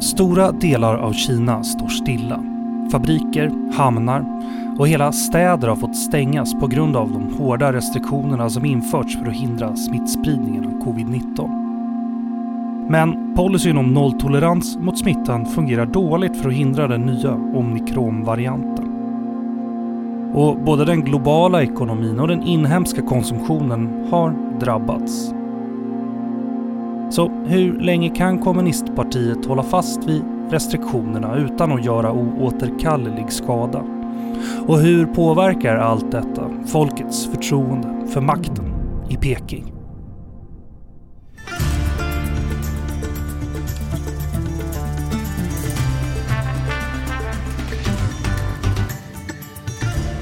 Stora delar av Kina står stilla. Fabriker, hamnar och hela städer har fått stängas på grund av de hårda restriktionerna som införts för att hindra smittspridningen av covid-19. Men policyn om nolltolerans mot smittan fungerar dåligt för att hindra den nya omikronvarianten. Och både den globala ekonomin och den inhemska konsumtionen har drabbats. Så hur länge kan kommunistpartiet hålla fast vid restriktionerna utan att göra oåterkallelig skada? Och hur påverkar allt detta folkets förtroende för makten i Peking?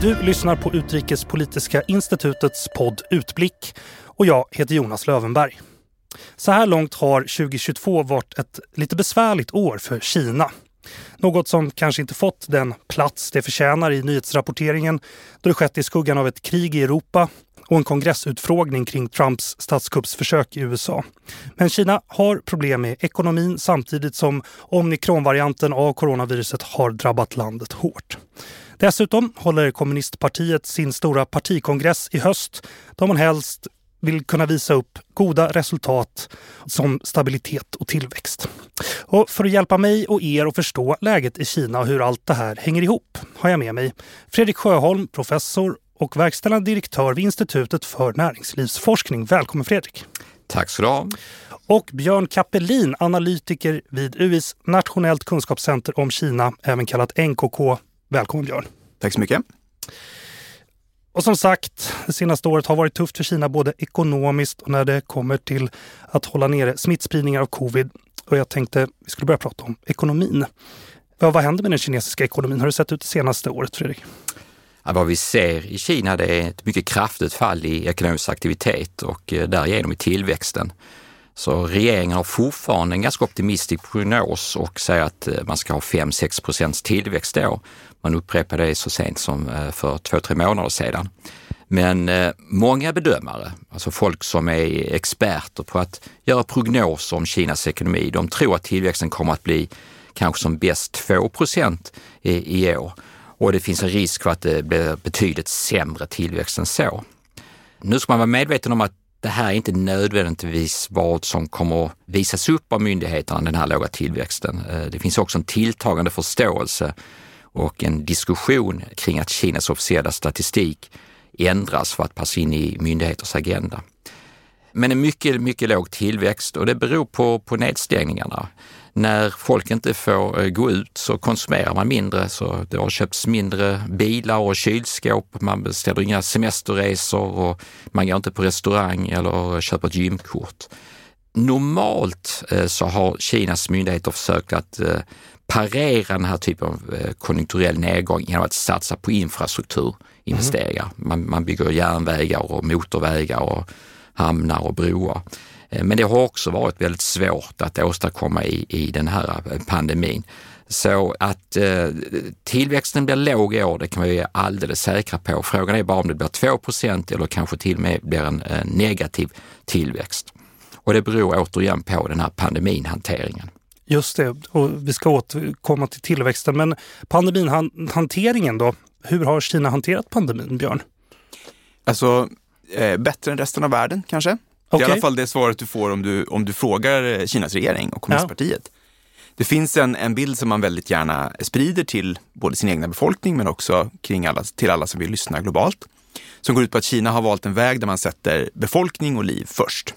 Du lyssnar på Utrikespolitiska institutets podd Utblick och jag heter Jonas Lövenberg. Så här långt har 2022 varit ett lite besvärligt år för Kina. Något som kanske inte fått den plats det förtjänar i nyhetsrapporteringen då det skett i skuggan av ett krig i Europa och en kongressutfrågning kring Trumps statskuppsförsök i USA. Men Kina har problem med ekonomin samtidigt som omikronvarianten av coronaviruset har drabbat landet hårt. Dessutom håller kommunistpartiet sin stora partikongress i höst då man helst vill kunna visa upp goda resultat som stabilitet och tillväxt. Och för att hjälpa mig och er att förstå läget i Kina och hur allt det här hänger ihop har jag med mig Fredrik Sjöholm, professor och verkställande direktör vid Institutet för näringslivsforskning. Välkommen Fredrik! Tack så du ha. Och Björn Kappelin, analytiker vid UIs Nationellt kunskapscenter om Kina, även kallat NKK. Välkommen Björn! Tack så mycket! Och som sagt, det senaste året har varit tufft för Kina både ekonomiskt och när det kommer till att hålla nere smittspridningar av covid. Och jag tänkte vi skulle börja prata om ekonomin. Vad, vad händer med den kinesiska ekonomin? Har det sett ut det senaste året, Fredrik? Ja, vad vi ser i Kina det är ett mycket kraftigt fall i ekonomisk aktivitet och eh, därigenom i tillväxten. Så regeringen har fortfarande en ganska optimistisk prognos och säger att eh, man ska ha 5-6 procents tillväxt då. Man upprepade det så sent som eh, för två, tre månader sedan. Men eh, många bedömare, alltså folk som är experter på att göra prognoser om Kinas ekonomi, de tror att tillväxten kommer att bli kanske som bäst 2 procent i, i år. Och det finns en risk för att det blir betydligt sämre tillväxt än så. Nu ska man vara medveten om att det här är inte nödvändigtvis vad som kommer att visas upp av myndigheterna, den här låga tillväxten. Eh, det finns också en tilltagande förståelse och en diskussion kring att Kinas officiella statistik ändras för att passa in i myndigheters agenda. Men en mycket, mycket låg tillväxt och det beror på, på nedstängningarna. När folk inte får eh, gå ut så konsumerar man mindre, så det har köpts mindre bilar och kylskåp, man beställer inga semesterresor och man går inte på restaurang eller köper ett gymkort. Normalt eh, så har Kinas myndigheter försökt att eh, parera den här typen av konjunkturell nedgång genom att satsa på infrastrukturinvesteringar. Mm. Man, man bygger järnvägar och motorvägar och hamnar och broar. Eh, men det har också varit väldigt svårt att åstadkomma i, i den här eh, pandemin. Så att eh, tillväxten blir låg i år, det kan vi vara alldeles säkra på. Frågan är bara om det blir 2% eller kanske till och med blir en, en negativ tillväxt. Och det beror återigen på den här pandeminhanteringen. Just det, och vi ska återkomma till tillväxten. Men pandeminhanteringen då? Hur har Kina hanterat pandemin, Björn? Alltså, eh, bättre än resten av världen kanske. Okay. Det är i alla fall det svaret du får om du, om du frågar eh, Kinas regering och kommunistpartiet. Ja. Det finns en, en bild som man väldigt gärna sprider till både sin egna befolkning men också kring alla, till alla som vill lyssna globalt. Som går ut på att Kina har valt en väg där man sätter befolkning och liv först.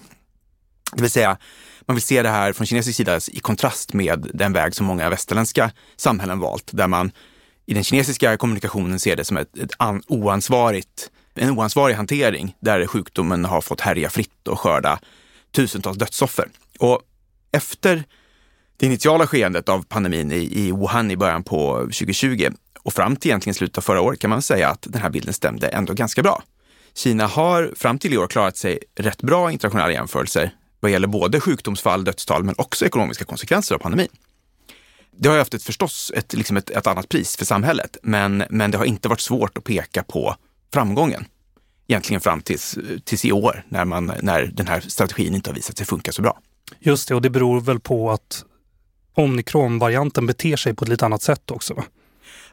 Det vill säga, man vill se det här från kinesisk sida i kontrast med den väg som många västerländska samhällen valt, där man i den kinesiska kommunikationen ser det som ett, ett an, oansvarigt en oansvarig hantering där sjukdomen har fått härja fritt och skörda tusentals dödsoffer. Och efter det initiala skeendet av pandemin i, i Wuhan i början på 2020 och fram till egentligen slutet av förra året kan man säga att den här bilden stämde ändå ganska bra. Kina har fram till i år klarat sig rätt bra i internationella jämförelser vad gäller både sjukdomsfall, dödstal men också ekonomiska konsekvenser av pandemin. Det har ju haft ett, förstås ett, liksom ett, ett annat pris för samhället, men, men det har inte varit svårt att peka på framgången. Egentligen fram tills, tills i år när, man, när den här strategin inte har visat sig funka så bra. Just det, och det beror väl på att omikronvarianten beter sig på ett lite annat sätt också. Va?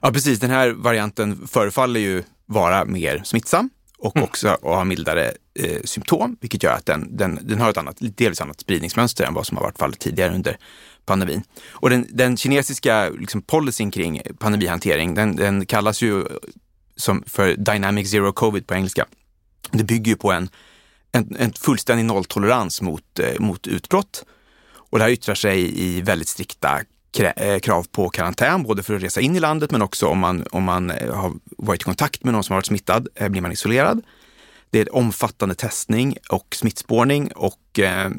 Ja, precis. Den här varianten förefaller ju vara mer smittsam och mm. också ha mildare eh, symptom, vilket gör att den, den, den har ett annat, delvis annat spridningsmönster än vad som har varit fallet tidigare under pandemin. Och den, den kinesiska liksom, policyn kring pandemihantering, den, den kallas ju som för Dynamic Zero Covid på engelska. Det bygger ju på en, en, en fullständig nolltolerans mot, eh, mot utbrott. Och det här yttrar sig i väldigt strikta eh, Eh, krav på karantän, både för att resa in i landet men också om man, om man eh, har varit i kontakt med någon som har varit smittad eh, blir man isolerad. Det är omfattande testning och smittspårning och eh,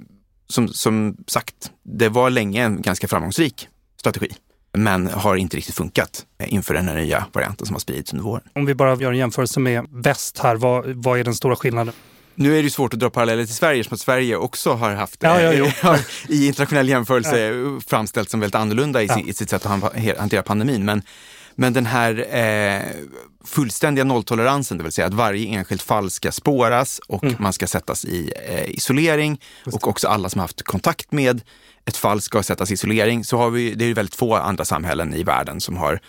som, som sagt, det var länge en ganska framgångsrik strategi men har inte riktigt funkat inför den här nya varianten som har spridits under våren. Om vi bara gör en jämförelse med väst här, vad, vad är den stora skillnaden? Nu är det svårt att dra paralleller till Sverige som att Sverige också har haft, ja, ja, har, i internationell jämförelse ja. framställts som väldigt annorlunda i, i sitt sätt att hantera pandemin. Men, men den här eh, fullständiga nolltoleransen, det vill säga att varje enskilt fall ska spåras och mm. man ska sättas i eh, isolering och också alla som har haft kontakt med ett fall ska sättas i isolering, så har vi, det är väldigt få andra samhällen i världen som har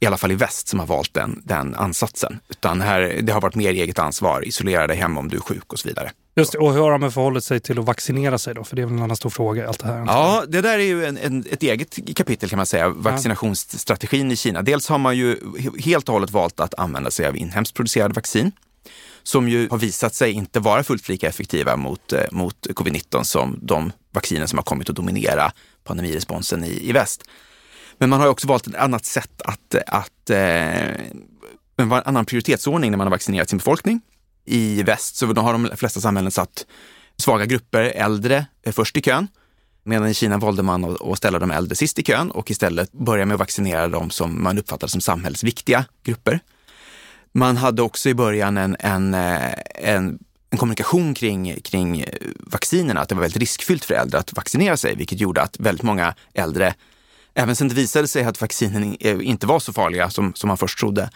i alla fall i väst, som har valt den, den ansatsen. Utan här, det har varit mer eget ansvar, isolera dig hemma om du är sjuk och så vidare. Just det, och hur har de förhållit sig till att vaccinera sig då? För det är väl en annan stor fråga. Allt det här. Ja, det där är ju en, en, ett eget kapitel kan man säga, vaccinationsstrategin i Kina. Dels har man ju helt och hållet valt att använda sig av inhemskt producerade vaccin som ju har visat sig inte vara fullt lika effektiva mot, eh, mot covid-19 som de vacciner som har kommit att dominera pandemiresponsen i, i väst. Men man har också valt ett annat sätt att, att eh, en annan prioritetsordning när man har vaccinerat sin befolkning. I väst så har de flesta samhällen satt svaga grupper, äldre, eh, först i kön. Medan i Kina valde man att ställa de äldre sist i kön och istället börja med att vaccinera de som man uppfattade som samhällsviktiga grupper. Man hade också i början en, en, eh, en, en kommunikation kring, kring vaccinerna, att det var väldigt riskfyllt för äldre att vaccinera sig, vilket gjorde att väldigt många äldre, även sen det visade sig att vaccinen inte var så farliga som, som man först trodde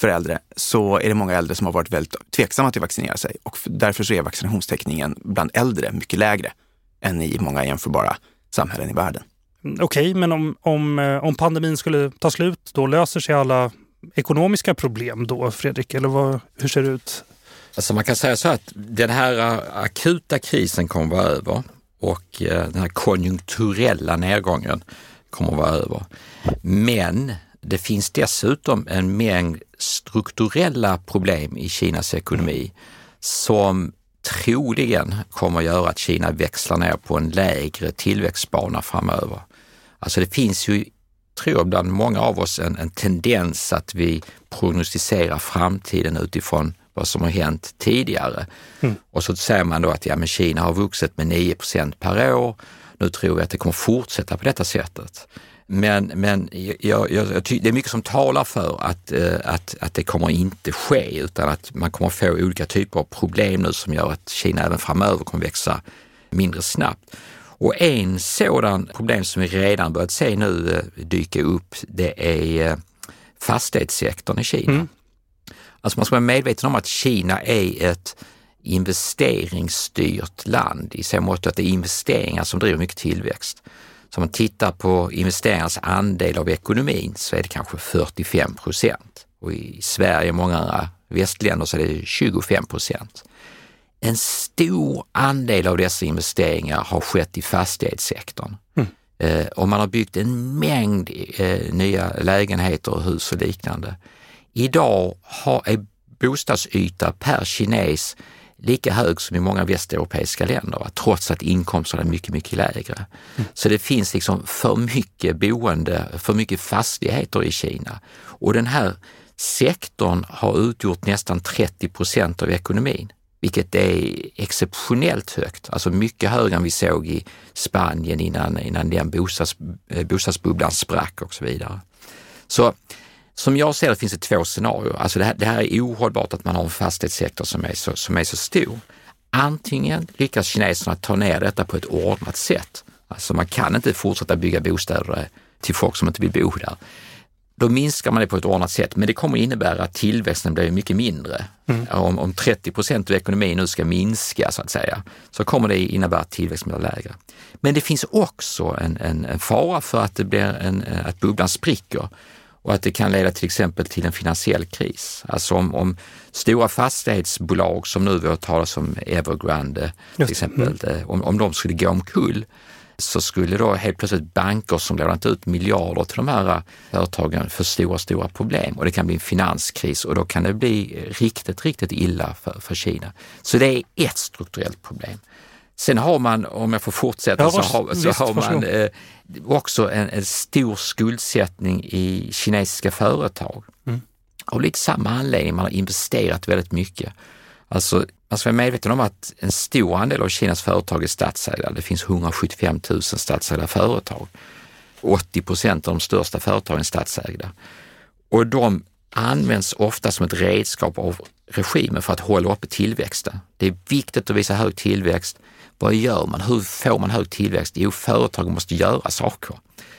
för äldre, så är det många äldre som har varit väldigt tveksamma till att vaccinera sig och därför så är vaccinationstäckningen bland äldre mycket lägre än i många jämförbara samhällen i världen. Okej, okay, men om, om, eh, om pandemin skulle ta slut, då löser sig alla ekonomiska problem då, Fredrik? Eller vad, hur ser det ut? Alltså man kan säga så att den här akuta krisen kommer att vara över och eh, den här konjunkturella nedgången kommer att vara över. Men det finns dessutom en mängd strukturella problem i Kinas ekonomi som troligen kommer att göra att Kina växlar ner på en lägre tillväxtbana framöver. Alltså det finns ju tror jag bland många av oss en, en tendens att vi prognostiserar framtiden utifrån vad som har hänt tidigare. Mm. Och så säger man då att ja, men Kina har vuxit med 9% per år. Nu tror vi att det kommer fortsätta på detta sättet. Men, men jag, jag, jag det är mycket som talar för att, eh, att, att det kommer inte ske utan att man kommer få olika typer av problem nu som gör att Kina även framöver kommer växa mindre snabbt. Och en sådan problem som vi redan börjat se nu eh, dyka upp, det är eh, fastighetssektorn i Kina. Mm. Alltså man ska vara medveten om att Kina är ett investeringsstyrt land i så mått att det är investeringar som driver mycket tillväxt. Så om man tittar på investeringarnas andel av ekonomin så är det kanske 45 procent och i Sverige och många andra västländer så är det 25 procent. En stor andel av dessa investeringar har skett i fastighetssektorn. Mm. Eh, och man har byggt en mängd eh, nya lägenheter och hus och liknande. Idag har, är bostadsyta per kines lika hög som i många västeuropeiska länder, trots att inkomsterna är mycket, mycket lägre. Mm. Så det finns liksom för mycket boende, för mycket fastigheter i Kina. Och den här sektorn har utgjort nästan 30 procent av ekonomin vilket är exceptionellt högt, alltså mycket högre än vi såg i Spanien innan, innan den bostads, eh, bostadsbubblan sprack och så vidare. Så som jag ser det finns det två scenarier. Alltså det här, det här är ohållbart att man har en fastighetssektor som är, så, som är så stor. Antingen lyckas kineserna ta ner detta på ett ordnat sätt. Alltså man kan inte fortsätta bygga bostäder till folk som inte vill bo där. då minskar man det på ett ordnat sätt. Men det kommer innebära att tillväxten blir mycket mindre. Mm. Om, om 30 procent av ekonomin nu ska minska så att säga, så kommer det innebära att tillväxten blir lägre. Men det finns också en, en, en fara för att, det blir en, att bubblan spricker och att det kan leda till exempel till en finansiell kris. Alltså om, om stora fastighetsbolag som nu vi har talat om Evergrande till exempel, mm. om, om de skulle gå omkull så skulle då helt plötsligt banker som lånat ut miljarder till de här företagen få stora, stora problem och det kan bli en finanskris och då kan det bli riktigt, riktigt illa för, för Kina. Så det är ett strukturellt problem. Sen har man, om jag får fortsätta, ja, så har, så har man eh, också en, en, stor skuldsättning i kinesiska företag. Mm. Av lite samma anledning, man har investerat väldigt mycket. Alltså, man ska vara medveten om att en stor andel av Kinas företag är statsägda. Det finns 175 000 statsägda företag. 80 procent av de största företagen är statsägda. Och de används ofta som ett redskap av regimen för att hålla uppe tillväxten. Det är viktigt att visa hög tillväxt. Vad gör man? Hur får man hög tillväxt? Jo, företagen måste göra saker.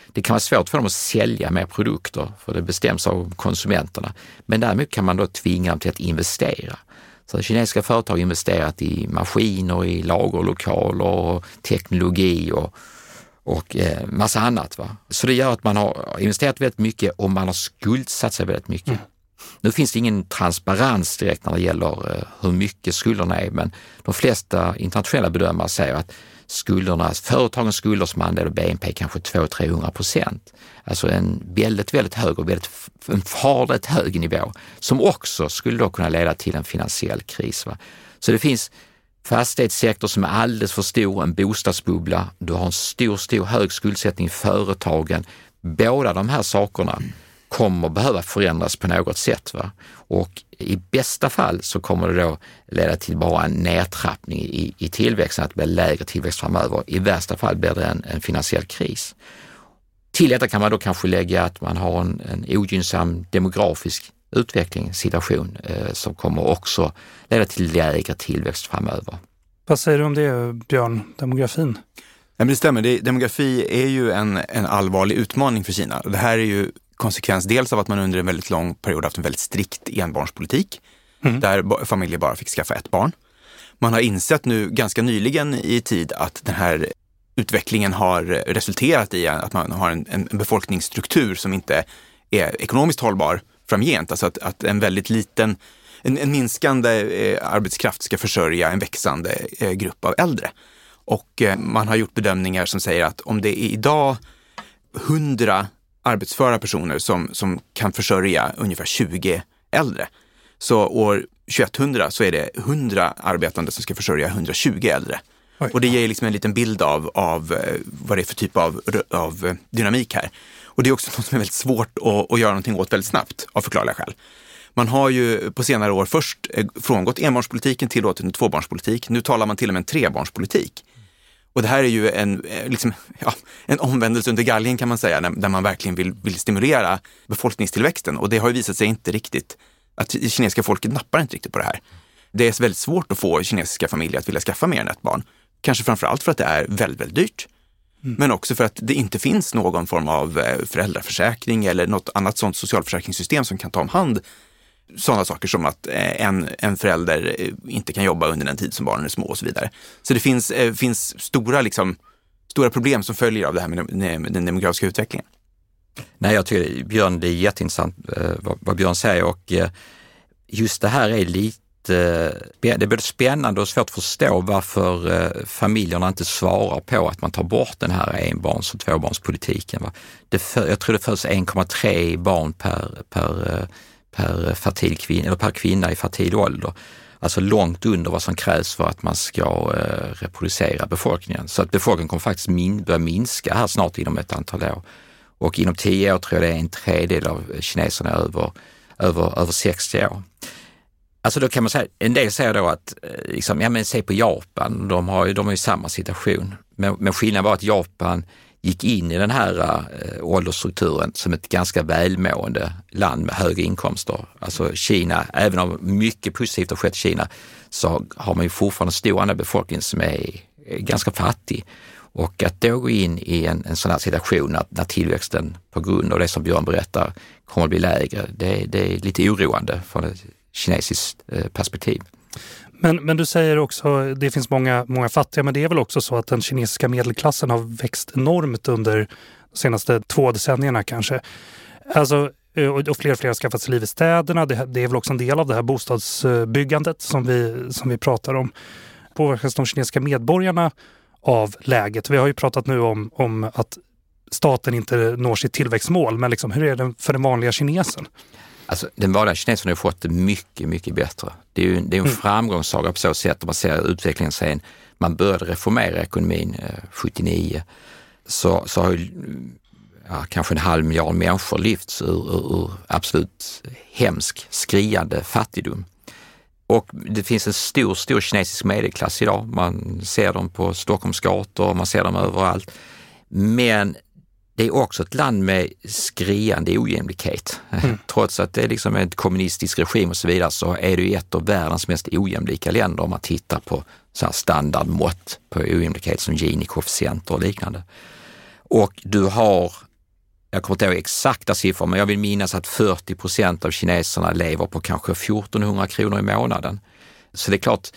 Det kan vara svårt för dem att sälja mer produkter, för det bestäms av konsumenterna. Men däremot kan man då tvinga dem till att investera. Så kinesiska företag har investerat i maskiner, i lagerlokaler, och teknologi och, och eh, massa annat. Va? Så det gör att man har investerat väldigt mycket och man har skuldsatt sig väldigt mycket. Mm. Nu finns det ingen transparens direkt när det gäller eh, hur mycket skulderna är, men de flesta internationella bedömare säger att skulderna, företagens skulder som andel av BNP kanske 200-300 procent. Alltså en väldigt, väldigt hög och väldigt, en farligt hög nivå som också skulle då kunna leda till en finansiell kris. Va? Så det finns fastighetssektor som är alldeles för stor, en bostadsbubbla, du har en stor, stor hög skuldsättning i företagen. Båda de här sakerna kommer behöva förändras på något sätt. Va? Och i bästa fall så kommer det då leda till bara en nedtrappning i, i tillväxten, att det blir lägre tillväxt framöver. I värsta fall blir det en, en finansiell kris. Till detta kan man då kanske lägga att man har en, en ogynnsam demografisk utveckling, situation, eh, som kommer också leda till lägre tillväxt framöver. Vad säger du om det, Björn, demografin? Ja, men det stämmer, det, demografi är ju en, en allvarlig utmaning för Kina. Det här är ju konsekvens dels av att man under en väldigt lång period haft en väldigt strikt enbarnspolitik, mm. där familjer bara fick skaffa ett barn. Man har insett nu ganska nyligen i tid att den här utvecklingen har resulterat i att man har en, en befolkningsstruktur som inte är ekonomiskt hållbar framgent. Alltså att, att en väldigt liten, en, en minskande eh, arbetskraft ska försörja en växande eh, grupp av äldre. Och eh, man har gjort bedömningar som säger att om det är idag 100 arbetsföra personer som, som kan försörja ungefär 20 äldre. Så år 2100 så är det 100 arbetande som ska försörja 120 äldre. Oj. Och det ger liksom en liten bild av, av eh, vad det är för typ av, av eh, dynamik här. Och det är också något som är väldigt svårt att, att göra någonting åt väldigt snabbt av förklarliga skäl. Man har ju på senare år först eh, frångått enbarnspolitiken, tillåtit en tvåbarnspolitik. Nu talar man till och med en trebarnspolitik. Och det här är ju en, liksom, ja, en omvändelse under galgen kan man säga, där man verkligen vill, vill stimulera befolkningstillväxten. Och det har ju visat sig inte riktigt, att kinesiska folket nappar inte riktigt på det här. Det är väldigt svårt att få kinesiska familjer att vilja skaffa mer än ett barn. Kanske framförallt för att det är väldigt, väldigt dyrt. Mm. Men också för att det inte finns någon form av eh, föräldraförsäkring eller något annat sådant socialförsäkringssystem som kan ta om hand sådana saker som att eh, en, en förälder eh, inte kan jobba under den tid som barnen är små och så vidare. Så det finns, eh, finns stora, liksom, stora problem som följer av det här med den demografiska utvecklingen. Nej, jag tycker Björn, det är jätteintressant vad, vad Björn säger och just det här är lite det är både spännande och svårt att förstå varför familjerna inte svarar på att man tar bort den här enbarns och tvåbarnspolitiken. Det, jag tror det föds 1,3 barn per, per, per, fertil kvinna, eller per kvinna i fertil ålder. Alltså långt under vad som krävs för att man ska eh, reproducera befolkningen. Så att befolkningen kommer faktiskt min, börja minska här snart inom ett antal år. Och inom tio år tror jag det är en tredjedel av kineserna över, över, över 60 år. Alltså då kan man säga, en del säger då att, eh, liksom, ja men se på Japan, de har ju, de har ju samma situation. Men, men skillnaden var att Japan gick in i den här äh, åldersstrukturen som ett ganska välmående land med höga inkomster. Alltså Kina, även om mycket positivt har skett i Kina, så har man ju fortfarande en stor andel befolkning som är, är ganska fattig. Och att då gå in i en, en sån här situation när, när tillväxten på grund av det som Björn berättar kommer att bli lägre, det, det är lite oroande från ett kinesiskt eh, perspektiv. Men, men du säger också, det finns många, många fattiga, men det är väl också så att den kinesiska medelklassen har växt enormt under de senaste två decennierna kanske. Alltså, eh, och fler och fler har skaffat sig liv i städerna. Det, det, är väl också en del av det här bostadsbyggandet som vi, som vi pratar om. Påverkas de kinesiska medborgarna av läget? Vi har ju pratat nu om, om att staten inte når sitt tillväxtmål, men liksom, hur är det för den vanliga kinesen? Alltså, den vanliga kinesen har fått det mycket, mycket bättre. Det är ju det är en mm. framgångssaga på så sätt om man ser utvecklingen sen man började reformera ekonomin eh, 79 så, så har ju ja, kanske en halv miljard människor lyfts ur, ur, ur absolut hemsk, skriande fattigdom. Och det finns en stor, stor kinesisk medelklass idag. Man ser dem på Stockholms gator, man ser dem överallt. Men det är också ett land med skriande ojämlikhet. Mm. Trots att det är liksom en kommunistisk regim och så vidare så är det ett av världens mest ojämlika länder om man tittar på så här standardmått på ojämlikhet som Gini-koefficienter och liknande. Och du har, jag kommer inte ihåg exakta siffror, men jag vill minnas att 40 procent av kineserna lever på kanske 1400 kronor i månaden. Så det är klart,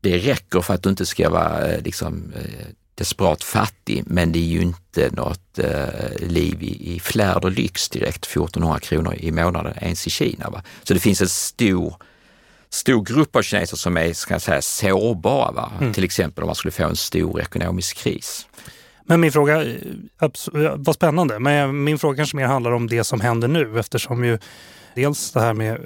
det räcker för att du inte ska vara eh, liksom, eh, desperat fattig, men det är ju inte något eh, liv i, i flärd och lyx direkt, 1400 kronor i månaden ens i Kina. Va? Så det finns en stor stor grupp av kineser som är ska jag säga, sårbara, va? Mm. till exempel om man skulle få en stor ekonomisk kris. Men min fråga, eh, vad spännande, men min fråga kanske mer handlar om det som händer nu eftersom ju dels det här med eh,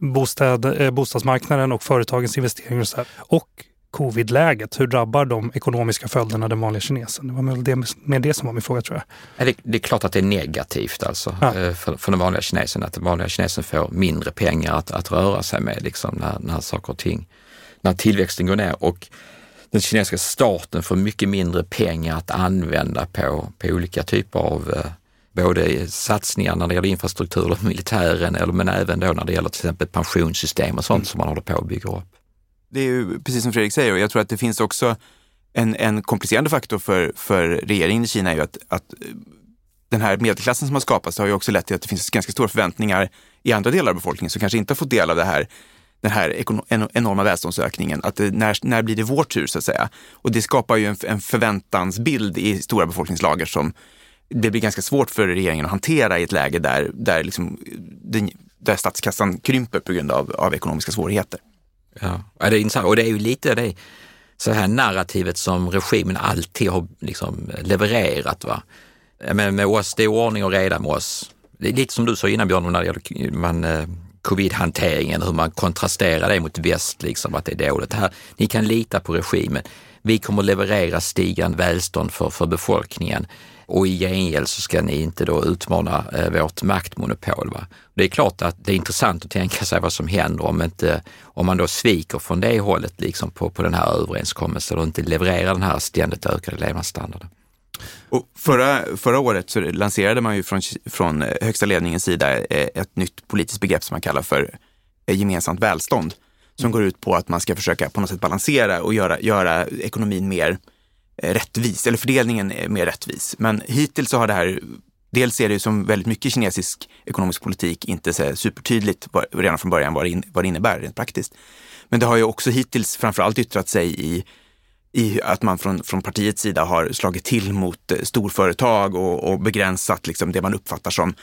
bostad, eh, bostadsmarknaden och företagens investeringar och så här, och covid-läget, hur drabbar de ekonomiska följderna den vanliga kinesen? Det var med det, med det som var min fråga tror jag. Det, det är klart att det är negativt alltså ja. för, för den vanliga kinesen, att den vanliga kinesen får mindre pengar att, att röra sig med liksom, när, när saker och ting, när tillväxten går ner. Och den kinesiska staten får mycket mindre pengar att använda på, på olika typer av eh, både satsningar när det gäller infrastruktur och militären, eller, men även då när det gäller till exempel pensionssystem och sånt mm. som man håller på att bygga upp. Det är ju precis som Fredrik säger och jag tror att det finns också en, en komplicerande faktor för, för regeringen i Kina är ju att, att eh, den här medelklassen som har skapats har ju också lett till att det finns ganska stora förväntningar i andra delar av befolkningen som kanske inte har fått del av det här den här enorma välståndsökningen. Att det, när, när blir det vår tur så att säga? Och det skapar ju en, en förväntansbild i stora befolkningslager som det blir ganska svårt för regeringen att hantera i ett läge där, där, liksom, eh, där statskassan krymper på grund av, av ekonomiska svårigheter. Ja, det är intressant och det är ju lite det så här narrativet som regimen alltid har liksom levererat. Va? Men med oss, det är ordning och reda med oss. Det är lite som du sa innan Björn, när det gäller man, eh, covid-hanteringen, hur man kontrasterar det mot väst, liksom, att det är dåligt. Här, ni kan lita på regimen. Vi kommer leverera stigande välstånd för, för befolkningen och i gengäld så ska ni inte då utmana eh, vårt maktmonopol. Va? Det är klart att det är intressant att tänka sig vad som händer om, inte, om man då sviker från det hållet liksom på, på den här överenskommelsen och inte levererar den här ständigt ökade levnadsstandarden. Och förra, förra året så lanserade man ju från, från högsta ledningens sida eh, ett nytt politiskt begrepp som man kallar för eh, gemensamt välstånd. Som går ut på att man ska försöka på något sätt balansera och göra, göra ekonomin mer eh, rättvis, eller fördelningen eh, mer rättvis. Men hittills så har det här, dels är det som väldigt mycket kinesisk ekonomisk politik inte så supertydligt redan från början vad det, in, vad det innebär rent praktiskt. Men det har ju också hittills framförallt yttrat sig i, i att man från, från partiets sida har slagit till mot eh, storföretag och, och begränsat liksom det man uppfattar som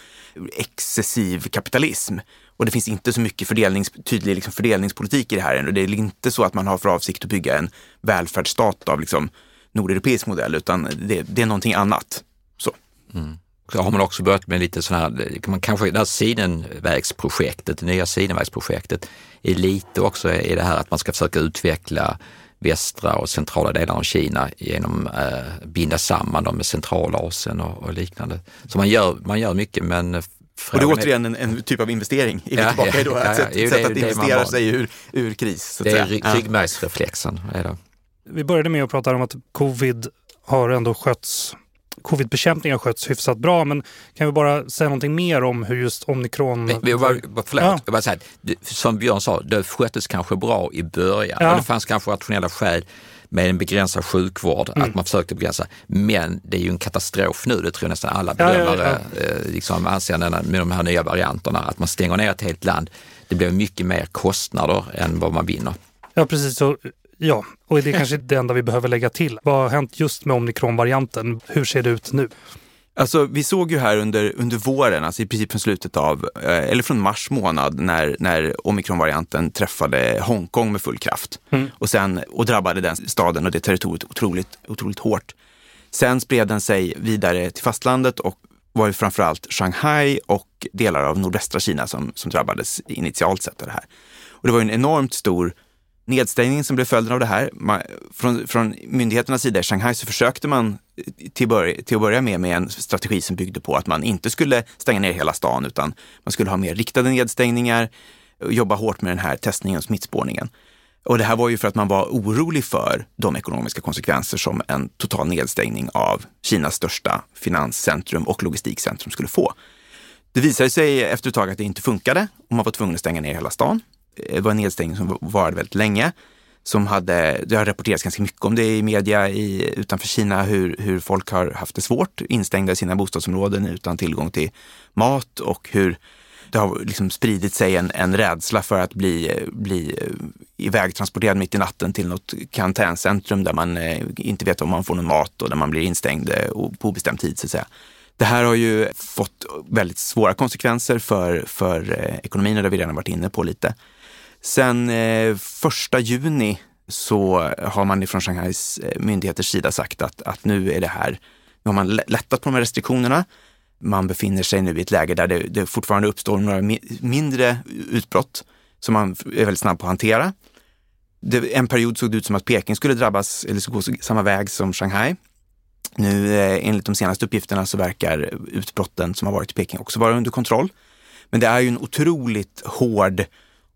excessiv kapitalism. Och det finns inte så mycket fördelnings, tydlig liksom fördelningspolitik i det här ännu. Det är inte så att man har för avsikt att bygga en välfärdsstat av liksom nordeuropeisk modell, utan det, det är någonting annat. Så. Mm. Så har man också börjat med lite sådana här, man kanske, det här Sidenvägsprojektet, det nya Sidenvägsprojektet, är lite också i det här att man ska försöka utveckla västra och centrala delar av Kina genom att eh, binda samman dem med Centralasien och, och liknande. Så man gör, man gör mycket men och det är återigen en, en, typ av investering. ja, tillbaka ja, då, ja, ja, ett sätt, att investera sig ur, ur kris. Så det är ryggmärgsreflexen. Är vi började med att prata om att covid har ändå skötts Covidbekämpningen har skötts hyfsat bra, men kan vi bara säga någonting mer om hur just omikron... Men, men, bara, förlåt, ja. jag bara säga, som Björn sa, det sköttes kanske bra i början. Ja. Det fanns kanske rationella skäl. Med en begränsad sjukvård, mm. att man försökte begränsa. Men det är ju en katastrof nu, det tror jag nästan alla bedömare ja, ja, ja. Eh, liksom anser med de här nya varianterna, att man stänger ner ett helt land. Det blir mycket mer kostnader än vad man vinner. Ja, precis. Så, ja, och det är kanske det enda vi behöver lägga till. Vad har hänt just med omikronvarianten? Hur ser det ut nu? Alltså, vi såg ju här under, under våren, alltså i princip från slutet av, eh, eller från mars månad, när, när omikronvarianten träffade Hongkong med full kraft mm. och, sen, och drabbade den staden och det territoriet otroligt, otroligt hårt. Sen spred den sig vidare till fastlandet och var ju framförallt Shanghai och delar av nordvästra Kina som, som drabbades initialt sett av det här. Och det var en enormt stor nedstängningen som blev följden av det här. Man, från, från myndigheternas sida i Shanghai så försökte man till, bör, till att börja med med en strategi som byggde på att man inte skulle stänga ner hela stan utan man skulle ha mer riktade nedstängningar och jobba hårt med den här testningen och smittspårningen. Och det här var ju för att man var orolig för de ekonomiska konsekvenser som en total nedstängning av Kinas största finanscentrum och logistikcentrum skulle få. Det visade sig efter ett tag att det inte funkade och man var tvungen att stänga ner hela stan. Det var en nedstängning som varade väldigt länge. Som hade, det har rapporterats ganska mycket om det i media i, utanför Kina, hur, hur folk har haft det svårt, instängda i sina bostadsområden utan tillgång till mat och hur det har liksom spridit sig en, en rädsla för att bli, bli eh, ivägtransporterad mitt i natten till något karantäncentrum där man eh, inte vet om man får någon mat och där man blir instängd på obestämd tid. Så att säga. Det här har ju fått väldigt svåra konsekvenser för, för ekonomin och det har vi redan varit inne på lite. Sen eh, första juni så har man från Shanghais eh, myndigheters sida sagt att, att nu är det här, nu har man lättat på de här restriktionerna man befinner sig nu i ett läge där det, det fortfarande uppstår några mi mindre utbrott som man är väldigt snabb på att hantera. Det, en period såg det ut som att Peking skulle drabbas eller skulle gå samma väg som Shanghai. Nu eh, enligt de senaste uppgifterna så verkar utbrotten som har varit i Peking också vara under kontroll. Men det är ju en otroligt hård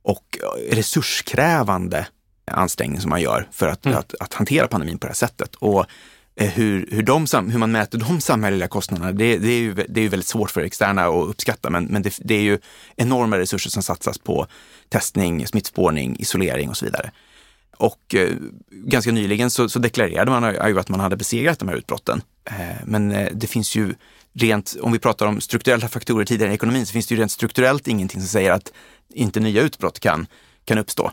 och resurskrävande ansträngning som man gör för att, mm. att, att, hantera pandemin på det här sättet. Och Eh, hur, hur, de, hur man mäter de samhälleliga kostnaderna, det, det, är ju, det är ju väldigt svårt för externa att uppskatta, men, men det, det, är ju enorma resurser som satsas på testning, smittspårning, isolering och så vidare. Och eh, ganska nyligen så, så deklarerade man ju att man hade besegrat de här utbrotten. Eh, men eh, det finns ju rent, om vi pratar om strukturella faktorer tidigare i ekonomin, så finns det ju rent strukturellt ingenting som säger att inte nya utbrott kan, kan uppstå.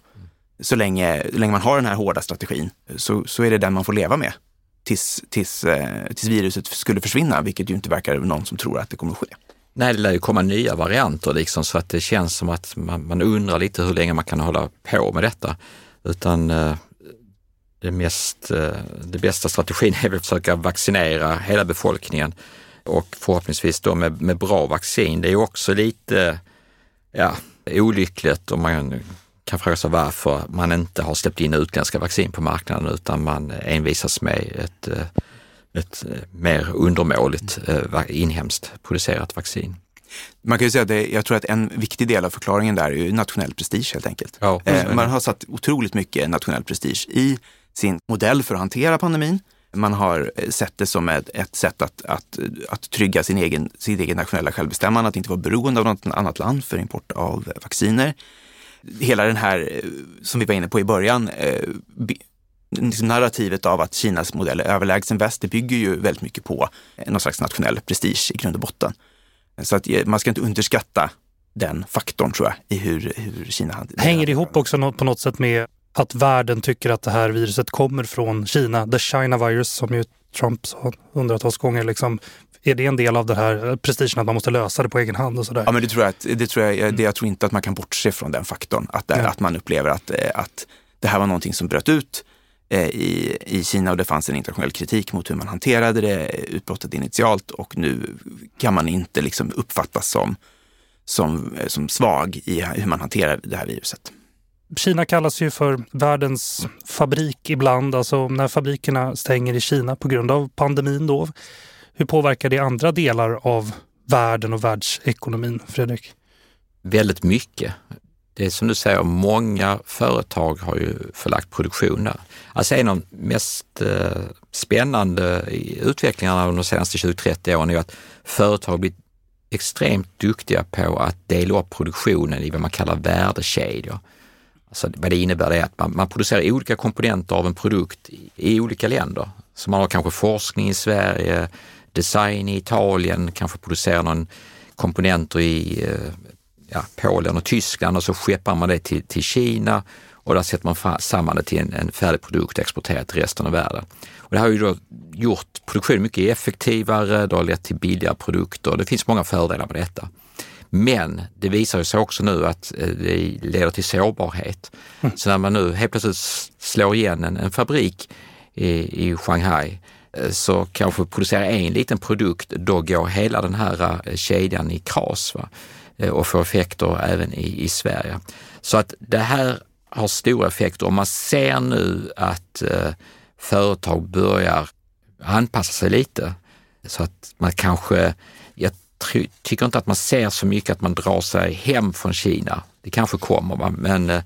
Så länge, länge man har den här hårda strategin så, så är det den man får leva med tills, tills, eh, tills viruset skulle försvinna, vilket ju inte verkar någon som tror att det kommer att ske. Nej, det lär ju komma nya varianter liksom, så att det känns som att man, man undrar lite hur länge man kan hålla på med detta. Utan eh, det, mest, eh, det bästa strategin är väl att försöka vaccinera hela befolkningen och förhoppningsvis då med, med bra vaccin. Det är också lite ja, olyckligt om man kan fråga sig varför man inte har släppt in utländska vaccin på marknaden utan man envisas med ett, eh, ett eh, mer undermåligt eh, inhemskt producerat vaccin. Man kan ju säga att det, jag tror att en viktig del av förklaringen där är nationell prestige helt enkelt. Ja, man har satt otroligt mycket nationell prestige i sin modell för att hantera pandemin. Man har sett det som ett, ett sätt att, att, att trygga sin egen, sin egen nationella självbestämmande, att inte vara beroende av något annat land för import av vacciner hela den här, eh, som vi var inne på i början, eh, liksom narrativet av att Kinas modell är överlägsen väst, det bygger ju väldigt mycket på någon slags nationell prestige i grund och botten. Så att eh, man ska inte underskatta den faktorn tror jag i hur, hur Kina hanterar Hänger det ihop också på något sätt med att världen tycker att det här viruset kommer från Kina, the China virus som ju Trump sa hundratals gånger. Liksom, är det en del av den här prestigen att man måste lösa det på egen hand och sådär? Ja, men det tror jag, det tror jag, det, jag tror inte att man kan bortse från den faktorn. Att, det, ja. att man upplever att, eh, att det här var någonting som bröt ut eh, i, i Kina och det fanns en internationell kritik mot hur man hanterade det, utbrottet initialt och nu kan man inte liksom uppfattas som, som, eh, som svag i hur man hanterar det här viruset. Kina kallas ju för världens fabrik ibland, alltså när fabrikerna stänger i Kina på grund av pandemin då. Hur påverkar det andra delar av världen och världsekonomin, Fredrik? Väldigt mycket. Det är som du säger, många företag har ju förlagt produktion där. Alltså en av de mest eh, spännande utvecklingarna under de senaste 20-30 åren är att företag blivit extremt duktiga på att dela upp produktionen i vad man kallar värdekedjor. Alltså vad det innebär är att man, man producerar olika komponenter av en produkt i, i, olika länder. Så man har kanske forskning i Sverige, design i Italien, kanske producerar någon komponenter i eh, ja, Polen och Tyskland och så skeppar man det till, till Kina och där sätter man samman det till en, en färdig produkt och exporterar till resten av världen. Och det har ju då gjort produktionen mycket effektivare, det har lett till billigare produkter. Det finns många fördelar med detta. Men det visar sig också nu att eh, det leder till sårbarhet. Mm. Så när man nu helt plötsligt slår igen en, en fabrik i, i Shanghai eh, så kanske producerar en liten produkt, då går hela den här eh, kedjan i kras va? och får effekter även i, i Sverige. Så att det här har stora effekter och man ser nu att eh, företag börjar anpassa sig lite. Så att man kanske, tycker inte att man ser så mycket att man drar sig hem från Kina. Det kanske kommer, va? men eh,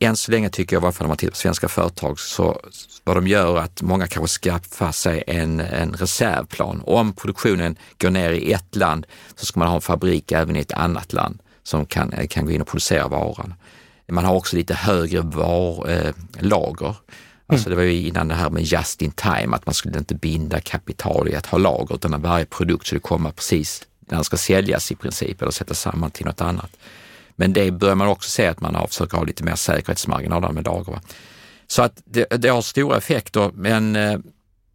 än så länge tycker jag, i varje fall om man tittar på svenska företag, så vad de gör är att många kanske skaffar sig en, en reservplan. Om produktionen går ner i ett land så ska man ha en fabrik även i ett annat land som kan, eh, kan gå in och producera varan. Man har också lite högre var, eh, lager. Alltså det var ju innan det här med just in time, att man skulle inte binda kapital i att ha lager utan varje produkt skulle komma precis när den ska säljas i princip eller sätta samman till något annat. Men det börjar man också se att man har försökt ha lite mer säkerhetsmarginaler med lager. Så att det, det, har stora effekter, men eh,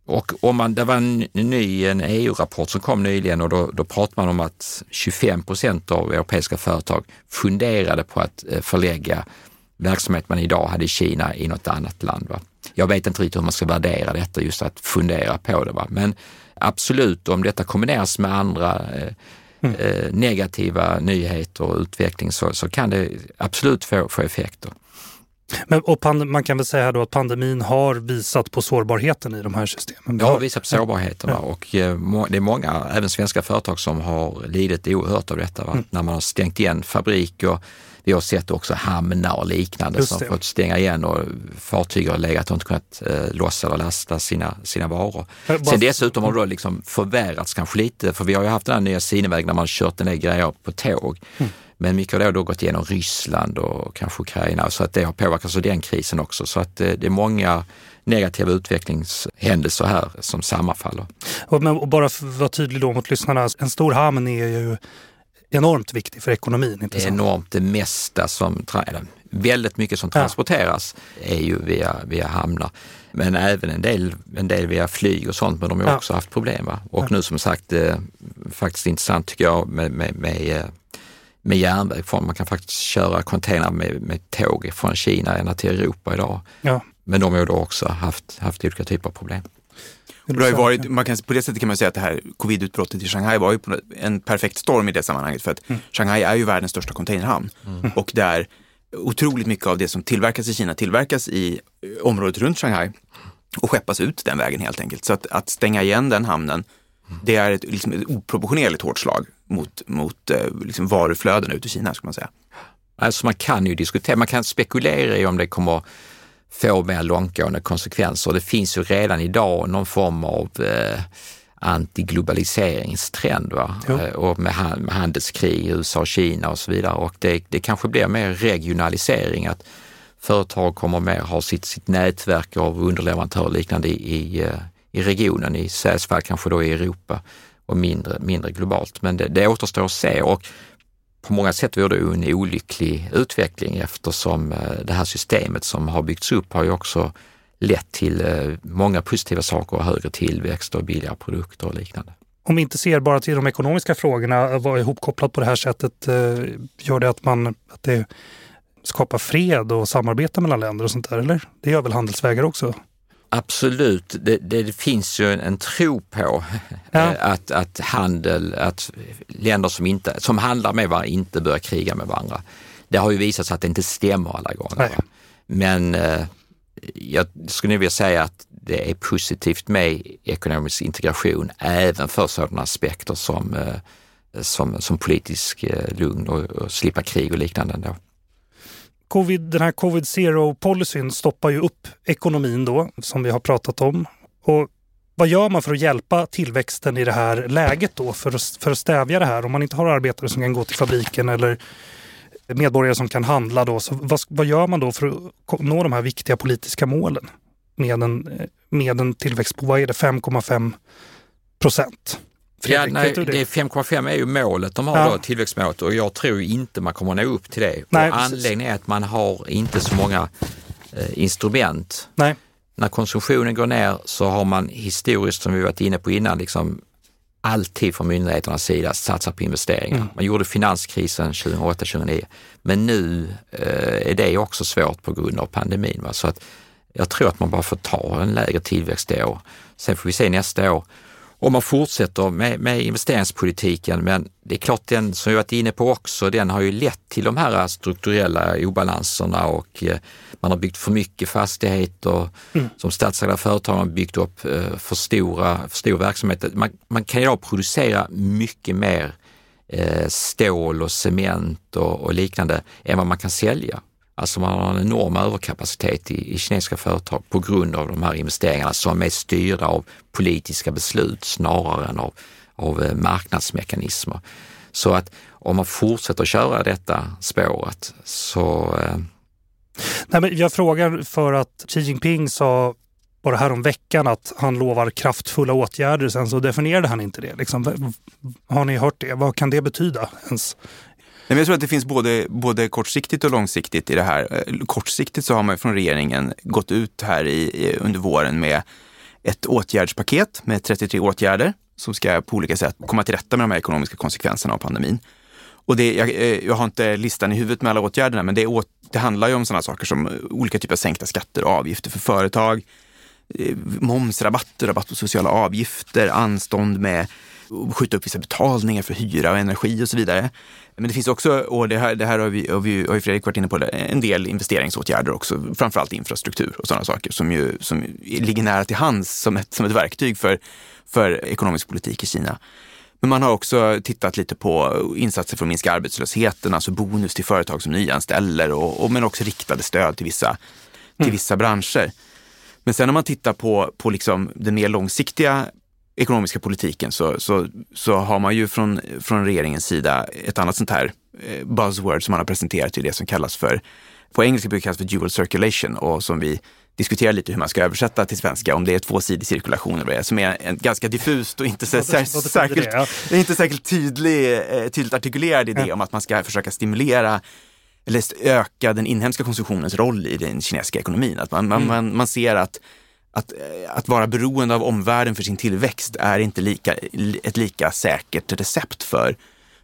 och om man, det var en ny en EU-rapport som kom nyligen och då, då pratar man om att 25 procent av europeiska företag funderade på att eh, förlägga verksamhet man idag hade i Kina i något annat land. Va? Jag vet inte riktigt hur man ska värdera detta, just att fundera på det. Va? Men absolut, om detta kombineras med andra eh, mm. eh, negativa nyheter och utveckling så, så kan det absolut få, få effekter. Men, och man kan väl säga då att pandemin har visat på sårbarheten i de här systemen? Det har visat på sårbarheten ja. och eh, det är många, även svenska företag som har lidit oerhört av detta. Mm. När man har stängt igen fabriker, vi har sett också hamnar och liknande som har fått stänga igen och fartyg har legat och inte kunnat eh, lossa eller lasta sina, sina varor. Bara... Sen dessutom har det liksom förvärrats kanske lite, för vi har ju haft den här nya Sinevägen när man kört en del grejer på tåg. Mm. Men mycket har då gått igenom Ryssland och kanske Ukraina så att det har påverkats av den krisen också. Så att det, det är många negativa utvecklingshändelser här som sammanfaller. Och, men, och bara för att vara tydlig då mot lyssnarna, en stor hamn är ju enormt viktig för ekonomin. Inte är enormt det mesta som, eller väldigt mycket som transporteras ja. är ju via, via hamnar. Men även en del, en del via flyg och sånt, men de har ja. också haft problem. Va? Och ja. nu som sagt, eh, faktiskt intressant tycker jag med, med, med eh, med järnväg. Man kan faktiskt köra container med, med tåg från Kina ända till Europa idag. Men de har då också haft, haft olika typer av problem. Det har varit, man kan, på det sättet kan man säga att det här covid-utbrottet i Shanghai var ju en perfekt storm i det sammanhanget. För att mm. Shanghai är ju världens största containerhamn. Mm. Och där otroligt mycket av det som tillverkas i Kina tillverkas i eh, området runt Shanghai och skeppas ut den vägen helt enkelt. Så att, att stänga igen den hamnen, mm. det är ett, liksom ett oproportionerligt hårt slag mot, mot eh, liksom varuflöden ut i Kina, ska man säga. Alltså man kan ju diskutera, man kan spekulera i om det kommer få mer långtgående konsekvenser. Det finns ju redan idag någon form av eh, antiglobaliseringstrend va? Eh, och med, med handelskrig i USA och Kina och så vidare. Och det, det kanske blir mer regionalisering, att företag kommer mer ha sitt, sitt nätverk av underleverantörer och liknande i, i, eh, i regionen, i Sveriges fall kanske då i Europa och mindre, mindre globalt. Men det, det återstår att se och på många sätt vore det en olycklig utveckling eftersom eh, det här systemet som har byggts upp har ju också lett till eh, många positiva saker, högre tillväxt och billigare produkter och liknande. Om vi inte ser bara till de ekonomiska frågorna, eh, vara ihopkopplat på det här sättet, gör det att, man, att det skapar fred och samarbete mellan länder och sånt där, eller? Det gör väl handelsvägar också? Absolut, det, det, finns ju en, en tro på ja. att, att handel, att länder som, inte, som handlar med varandra inte bör kriga med varandra. Det har ju visat sig att det inte stämmer alla gånger. Men eh, jag skulle vilja säga att det är positivt med ekonomisk integration även för sådana aspekter som, eh, som, som politisk eh, lugn och, och slippa krig och liknande. Ändå. COVID, den här covid zero-policyn stoppar ju upp ekonomin då, som vi har pratat om. Och vad gör man för att hjälpa tillväxten i det här läget då, för att, för att stävja det här? Om man inte har arbetare som kan gå till fabriken eller medborgare som kan handla. Då. Så vad, vad gör man då för att nå de här viktiga politiska målen med en, med en tillväxt på, vad är det, 5,5 procent? Ja, nej, det 5,5 är ju målet de har ja. då, tillväxtmålet och jag tror inte man kommer nå upp till det. Nej, anledningen är att man har inte så många eh, instrument. Nej. När konsumtionen går ner så har man historiskt, som vi varit inne på innan, liksom alltid från myndigheternas sida satsat på investeringar. Mm. Man gjorde finanskrisen 2008-2009, men nu eh, är det också svårt på grund av pandemin. Va? Så att jag tror att man bara får ta en lägre tillväxt i år. Sen får vi se nästa år om man fortsätter med, med, investeringspolitiken. Men det är klart, den som jag varit inne på också, den har ju lett till de här strukturella obalanserna och eh, man har byggt för mycket fastigheter. Mm. Som statsägda företag har byggt upp eh, för, stora, för stor verksamhet. Man, man kan idag producera mycket mer eh, stål och cement och, och liknande än vad man kan sälja. Alltså man har en enorm överkapacitet i, i kinesiska företag på grund av de här investeringarna som är styrda av politiska beslut snarare än av, av eh, marknadsmekanismer. Så att om man fortsätter köra detta spåret så... Eh... Nej, men jag frågar för att Xi Jinping sa bara här om veckan att han lovar kraftfulla åtgärder. Sen så definierade han inte det. Liksom, har ni hört det? Vad kan det betyda ens? Men jag tror att det finns både, både kortsiktigt och långsiktigt i det här. Eh, kortsiktigt så har man från regeringen gått ut här i, under våren med ett åtgärdspaket med 33 åtgärder som ska på olika sätt komma till rätta med de här ekonomiska konsekvenserna av pandemin. Och det, jag, eh, jag har inte listan i huvudet med alla åtgärderna, men det, det handlar ju om sådana saker som olika typer av sänkta skatter och avgifter för företag, eh, momsrabatter, rabatt på sociala avgifter, anstånd med skjuta upp vissa betalningar för hyra och energi och så vidare. Men det finns också, och det här, det här har, vi, har, vi, har ju Fredrik varit inne på, en del investeringsåtgärder också, framförallt infrastruktur och sådana saker som, ju, som ligger nära till hands som ett, som ett verktyg för, för ekonomisk politik i Kina. Men man har också tittat lite på insatser för att minska arbetslösheten, alltså bonus till företag som nyanställer, och, och men också riktade stöd till vissa, till mm. vissa branscher. Men sen om man tittar på, på liksom den mer långsiktiga ekonomiska politiken så, så, så har man ju från, från regeringens sida ett annat sånt här eh, buzzword som man har presenterat till det som kallas för, på engelska brukar det kallas för dual circulation och som vi diskuterar lite hur man ska översätta till svenska, om det är tvåsidig cirkulation eller det, som är en ganska diffust och inte så, sär, särskilt, inte särskilt tydlig, eh, tydligt artikulerad idé om att man ska försöka stimulera eller öka den inhemska konsumtionens roll i den kinesiska ekonomin. Att man, mm. man, man ser att att, eh, att vara beroende av omvärlden för sin tillväxt är inte lika, ett lika säkert recept för,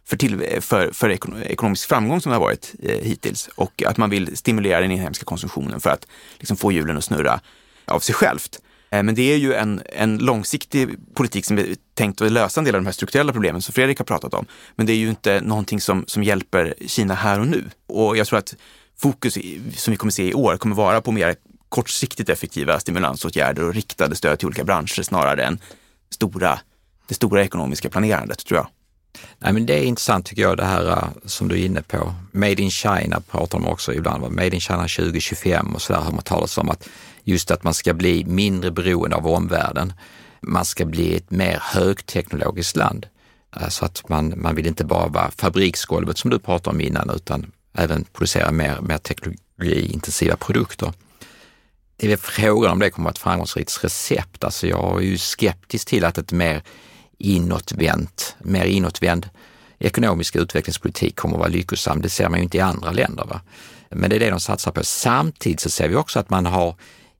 för, till, för, för ekonomisk framgång som det har varit eh, hittills. Och att man vill stimulera den inhemska konsumtionen för att liksom, få hjulen att snurra av sig självt. Eh, men det är ju en, en långsiktig politik som är tänkt att lösa en del av de här strukturella problemen som Fredrik har pratat om. Men det är ju inte någonting som, som hjälper Kina här och nu. Och jag tror att fokus som vi kommer se i år kommer vara på mer kortsiktigt effektiva stimulansåtgärder och riktade stöd till olika branscher snarare än stora, det stora ekonomiska planerandet, tror jag. Nej, men det är intressant tycker jag det här äh, som du är inne på. Made in China pratar de också ibland om. Made in China 2025 och så där har man talat om att just att man ska bli mindre beroende av omvärlden. Man ska bli ett mer högteknologiskt land. Äh, så att man, man vill inte bara vara fabriksgolvet som du pratade om innan utan även producera mer, mer teknologiintensiva produkter det är frågan om det kommer att vara ett framgångsrikt recept. Alltså jag är ju skeptisk till att ett mer inåtvänt, mer inåtvänd ekonomisk utvecklingspolitik kommer att vara lyckosam. Det ser man ju inte i andra länder. Va? Men det är det de satsar på. Samtidigt så ser vi också att man har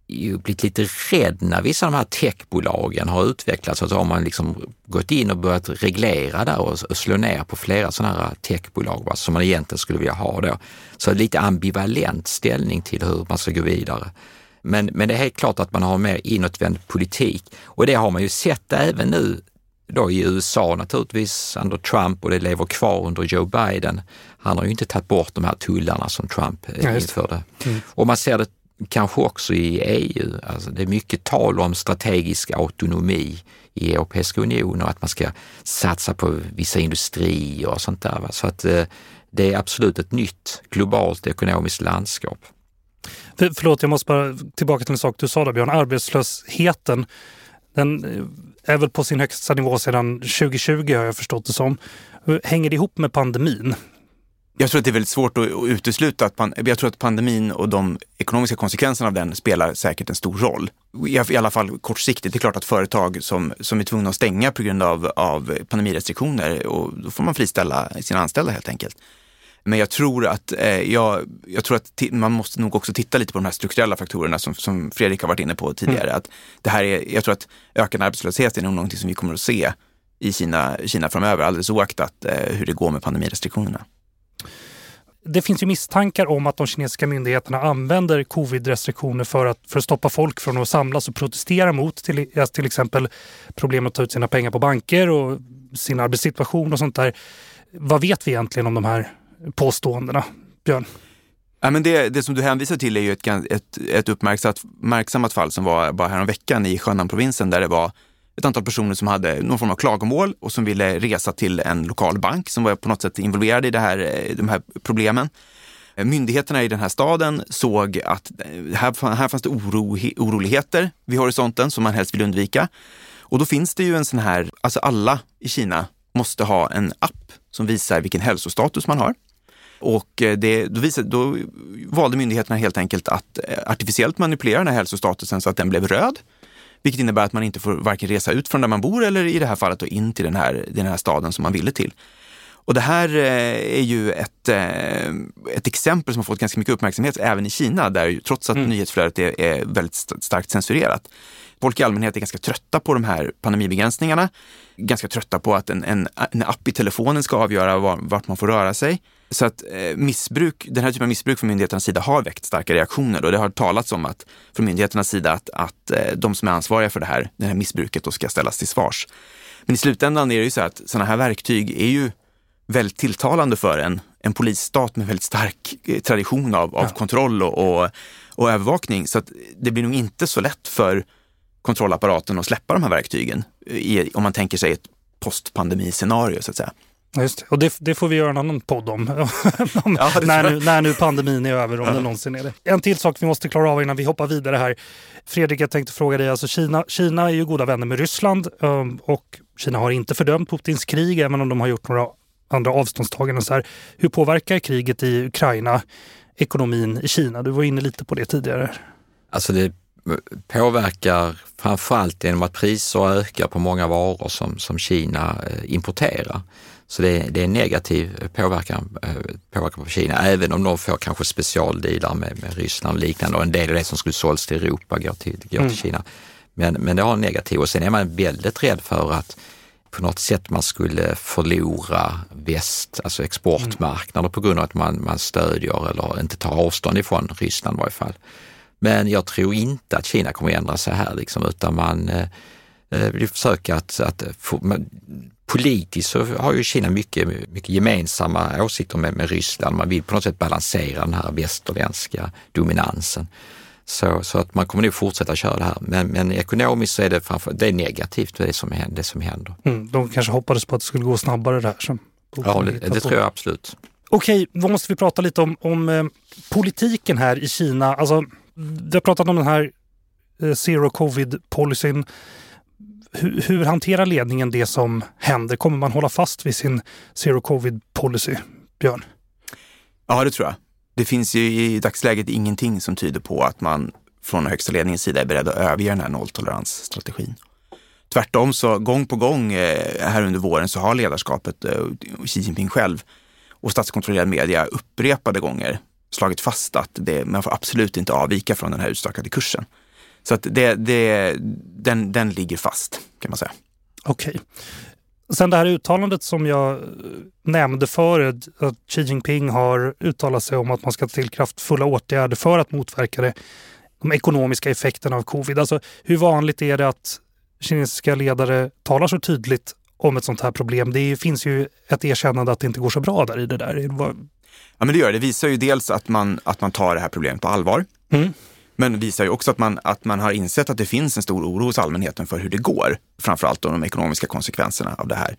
ju blivit lite rädd när vissa av de här techbolagen har utvecklats. Alltså, så har man liksom gått in och börjat reglera där och, och slå ner på flera sådana här techbolag va, som man egentligen skulle vilja ha då. Så lite ambivalent ställning till hur man ska gå vidare. Men, men det är helt klart att man har en mer inåtvänd politik och det har man ju sett även nu då i USA naturligtvis under Trump och det lever kvar under Joe Biden. Han har ju inte tagit bort de här tullarna som Trump ja, införde. Mm. Och man ser det kanske också i EU. Alltså det är mycket tal om strategisk autonomi i Europeiska unionen och att man ska satsa på vissa industrier och sånt där. Så att eh, det är absolut ett nytt globalt ekonomiskt landskap. För, förlåt, jag måste bara tillbaka till en sak du sa där Björn. Arbetslösheten, den eh, är väl på sin högsta nivå sedan 2020 har jag förstått det som. Hänger det ihop med pandemin? Jag tror att det är väldigt svårt att utesluta att, jag tror att pandemin och de ekonomiska konsekvenserna av den spelar säkert en stor roll. I alla fall kortsiktigt. Det är klart att företag som, som är tvungna att stänga på grund av, av pandemirestriktioner, och då får man friställa sina anställda helt enkelt. Men jag tror att, eh, jag, jag, tror att man måste nog också titta lite på de här strukturella faktorerna som, som Fredrik har varit inne på tidigare. Mm. Att det här är, jag tror att ökad arbetslöshet är nog någonting som vi kommer att se i Kina, Kina framöver, alldeles oaktat eh, hur det går med pandemirestriktionerna. Det finns ju misstankar om att de kinesiska myndigheterna använder covid-restriktioner för att, för att stoppa folk från att samlas och protestera mot till, till exempel problem att ta ut sina pengar på banker och sin arbetssituation och sånt där. Vad vet vi egentligen om de här påståendena, Björn? Ja, men det, det som du hänvisar till är ju ett, ett, ett uppmärksammat fall som var bara häromveckan i Shannan-provinsen där det var ett antal personer som hade någon form av klagomål och som ville resa till en lokal bank som var på något sätt involverad i det här, eh, de här problemen. Myndigheterna i den här staden såg att eh, här, här fanns det oro, oroligheter vid horisonten som man helst vill undvika. Och då finns det ju en sån här, alltså alla i Kina måste ha en app som visar vilken hälsostatus man har. Och eh, det, då, visade, då valde myndigheterna helt enkelt att artificiellt manipulera den här hälsostatusen så att den blev röd. Vilket innebär att man inte får varken resa ut från där man bor eller i det här fallet in till den här, den här staden som man ville till. Och det här eh, är ju ett, eh, ett exempel som har fått ganska mycket uppmärksamhet även i Kina, där trots att mm. nyhetsflödet är, är väldigt starkt censurerat. Folk i allmänhet är ganska trötta på de här pandemibegränsningarna, ganska trötta på att en, en, en app i telefonen ska avgöra var, vart man får röra sig. Så att eh, missbruk, den här typen av missbruk från myndigheternas sida har väckt starka reaktioner och det har talats om att från myndigheternas sida att, att eh, de som är ansvariga för det här, det här missbruket då ska ställas till svars. Men i slutändan är det ju så att sådana här verktyg är ju väldigt tilltalande för en, en polisstat med väldigt stark eh, tradition av, av ja. kontroll och, och, och, övervakning. Så att det blir nog inte så lätt för kontrollapparaten att släppa de här verktygen i, om man tänker sig ett postpandemiscenario så att säga. Just. Och det, det, får vi göra en annan podd om. om ja, när, nu, när nu pandemin är över, om ja. det någonsin är det. En till sak vi måste klara av innan vi hoppar vidare här. Fredrik, jag tänkte fråga dig, alltså Kina, Kina är ju goda vänner med Ryssland um, och Kina har inte fördömt Putins krig, även om de har gjort några andra avståndstaganden. Så här, hur påverkar kriget i Ukraina ekonomin i Kina? Du var inne lite på det tidigare. Alltså det påverkar framförallt genom att priser ökar på många varor som, som Kina eh, importerar. Så det, det är en negativ påverkan, eh, påverkan på Kina, även om de får kanske specialdealar med, med Ryssland och liknande och en del av det som skulle sålts till Europa går till, går mm. till Kina. Men, men det har en negativ och sen är man väldigt rädd för att på något sätt man skulle förlora väst, alltså exportmarknader på grund av att man, man stödjer eller inte tar avstånd ifrån Ryssland i varje fall. Men jag tror inte att Kina kommer att ändra sig här liksom, utan man eh, eh vill försöka att, att få, politiskt så har ju Kina mycket, mycket gemensamma åsikter med, med Ryssland. Man vill på något sätt balansera den här västerländska dominansen. Så, så att man kommer nog fortsätta köra det här. Men, men ekonomiskt så är det, framför, det är negativt det som, händer. Det som händer. Mm, de kanske hoppades på att det skulle gå snabbare det här. Som ja, det, det tror jag absolut. Okej, då måste vi prata lite om, om eh, politiken här i Kina. Alltså, vi har pratat om den här eh, zero covid-policyn hur, hur hanterar ledningen det som händer? Kommer man hålla fast vid sin zero covid policy, Björn? Ja, det tror jag. Det finns ju i dagsläget ingenting som tyder på att man från högsta ledningens sida är beredd att överge den här nolltoleransstrategin. Tvärtom så gång på gång eh, här under våren så har ledarskapet, eh, Xi Jinping själv och statskontrollerad media upprepade gånger slagit fast att det, man får absolut inte avvika från den här utstakade kursen. Så att det, det, den, den ligger fast kan man säga. Okej. Okay. Sen det här uttalandet som jag nämnde förut, att Xi Jinping har uttalat sig om att man ska ta till kraftfulla åtgärder för att motverka det, de ekonomiska effekterna av covid. Alltså, hur vanligt är det att kinesiska ledare talar så tydligt om ett sånt här problem? Det finns ju ett erkännande att det inte går så bra där i det där. Ja, men det gör det. Det visar ju dels att man, att man tar det här problemet på allvar. Mm. Men visar ju också att man, att man har insett att det finns en stor oro hos allmänheten för hur det går. Framförallt de ekonomiska konsekvenserna av det här.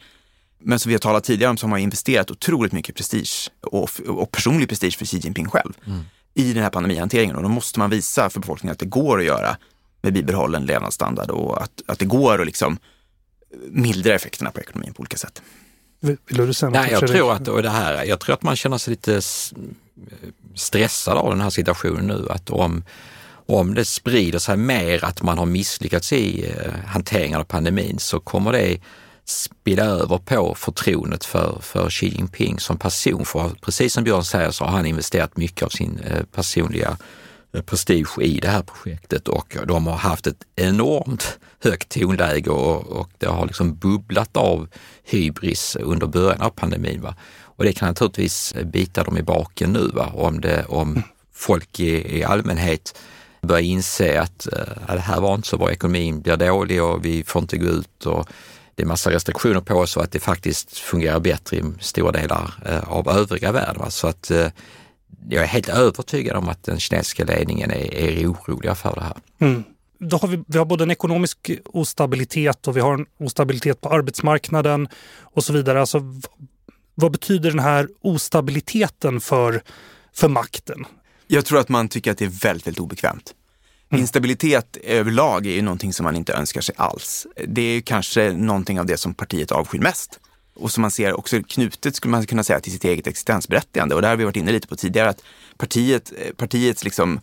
Men som vi har talat tidigare om så har man investerat otroligt mycket prestige och, och personlig prestige för Xi Jinping själv mm. i den här pandemihanteringen. Och då måste man visa för befolkningen att det går att göra med bibehållen levnadsstandard och att, att det går att liksom mildra effekterna på ekonomin på olika sätt. Vill du säga Nej, jag tror, att, och det här, jag tror att man känner sig lite stressad av den här situationen nu. Att om, om det sprider sig mer att man har misslyckats i eh, hanteringen av pandemin så kommer det spilla över på förtroendet för, för Xi Jinping som person. För precis som Björn säger så har han investerat mycket av sin eh, personliga eh, prestige i det här projektet och de har haft ett enormt högt tonläge och, och det har liksom bubblat av hybris under början av pandemin. Va? Och det kan naturligtvis bita dem i baken nu va? om, det, om folk i, i allmänhet börjar inse att äh, det här var inte så bra, ekonomin blir dålig och vi får inte gå ut och det är massa restriktioner på oss och att det faktiskt fungerar bättre i stora delar äh, av övriga världen. Va? Så att äh, jag är helt övertygad om att den kinesiska ledningen är, är oroliga för det här. Mm då har vi, vi har både en ekonomisk ostabilitet och vi har en ostabilitet på arbetsmarknaden och så vidare. Alltså, vad betyder den här ostabiliteten för, för makten? Jag tror att man tycker att det är väldigt, väldigt obekvämt. Mm. Instabilitet överlag är ju någonting som man inte önskar sig alls. Det är kanske någonting av det som partiet avskyr mest och som man ser också knutet, skulle man kunna säga, till sitt eget existensberättigande. Och det har vi varit inne lite på tidigare, att partiet, partiets liksom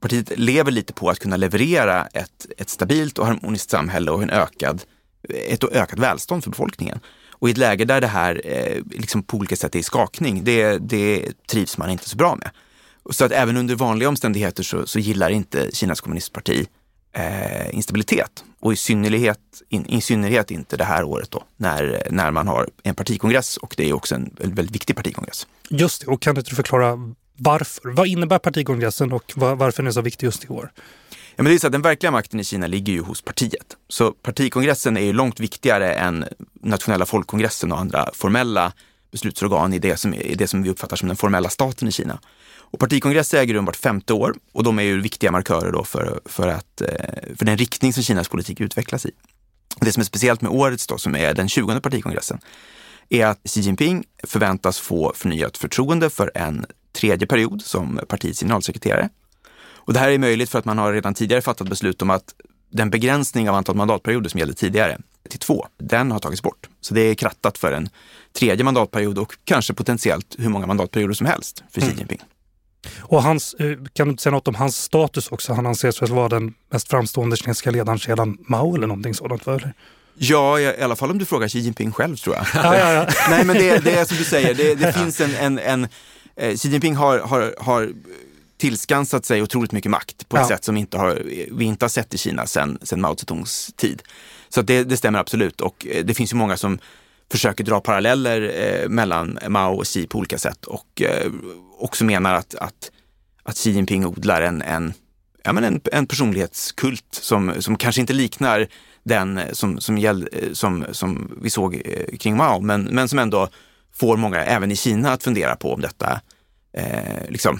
partiet lever lite på att kunna leverera ett, ett stabilt och harmoniskt samhälle och en ökad, ett ökat välstånd för befolkningen. Och i ett läge där det här eh, liksom på olika sätt är i skakning, det, det trivs man inte så bra med. Så att även under vanliga omständigheter så, så gillar inte Kinas kommunistparti eh, instabilitet. Och i synnerhet, in, i synnerhet inte det här året då, när, när man har en partikongress och det är också en väldigt viktig partikongress. Just det, och kan du inte förklara varför? Vad innebär partikongressen och varför den är så viktig just i år? Ja, men det är så att den verkliga makten i Kina ligger ju hos partiet. Så partikongressen är ju långt viktigare än nationella folkkongressen och andra formella beslutsorgan i det som, i det som vi uppfattar som den formella staten i Kina. Och partikongresser äger rum vart femte år och de är ju viktiga markörer då för, för, att, eh, för den riktning som Kinas politik utvecklas i. Det som är speciellt med årets då, som är den 20 partikongressen, är att Xi Jinping förväntas få förnyat förtroende för en tredje period som partiets generalsekreterare. Och det här är möjligt för att man har redan tidigare fattat beslut om att den begränsning av antal mandatperioder som gällde tidigare till två, den har tagits bort. Så det är krattat för en tredje mandatperiod och kanske potentiellt hur många mandatperioder som helst för Xi mm. Jinping. Mm. Och hans, eh, kan du inte säga något om hans status också? Han anses väl vara den mest framstående kinesiska ledaren sedan Mao eller någonting sådant? Eller? Ja, i alla fall om du frågar Xi Jinping själv tror jag. Ja, ja, ja. Nej, men det, det, är som du säger, det, det finns en, en, en eh, Xi Jinping har, har, har tillskansat sig otroligt mycket makt på ett sätt som inte har, vi inte har sett i Kina sedan, Mao Zedongs tid. Så det, det stämmer absolut och eh, det finns ju många som försöker dra paralleller eh, mellan Mao och Xi på olika sätt och eh, också menar att, att, att Xi Jinping odlar en, en, ja, men en, en personlighetskult som, som kanske inte liknar den som, som, gäll, eh, som, som vi såg eh, kring Mao, men, men som ändå får många, även i Kina, att fundera på om detta, eh, liksom,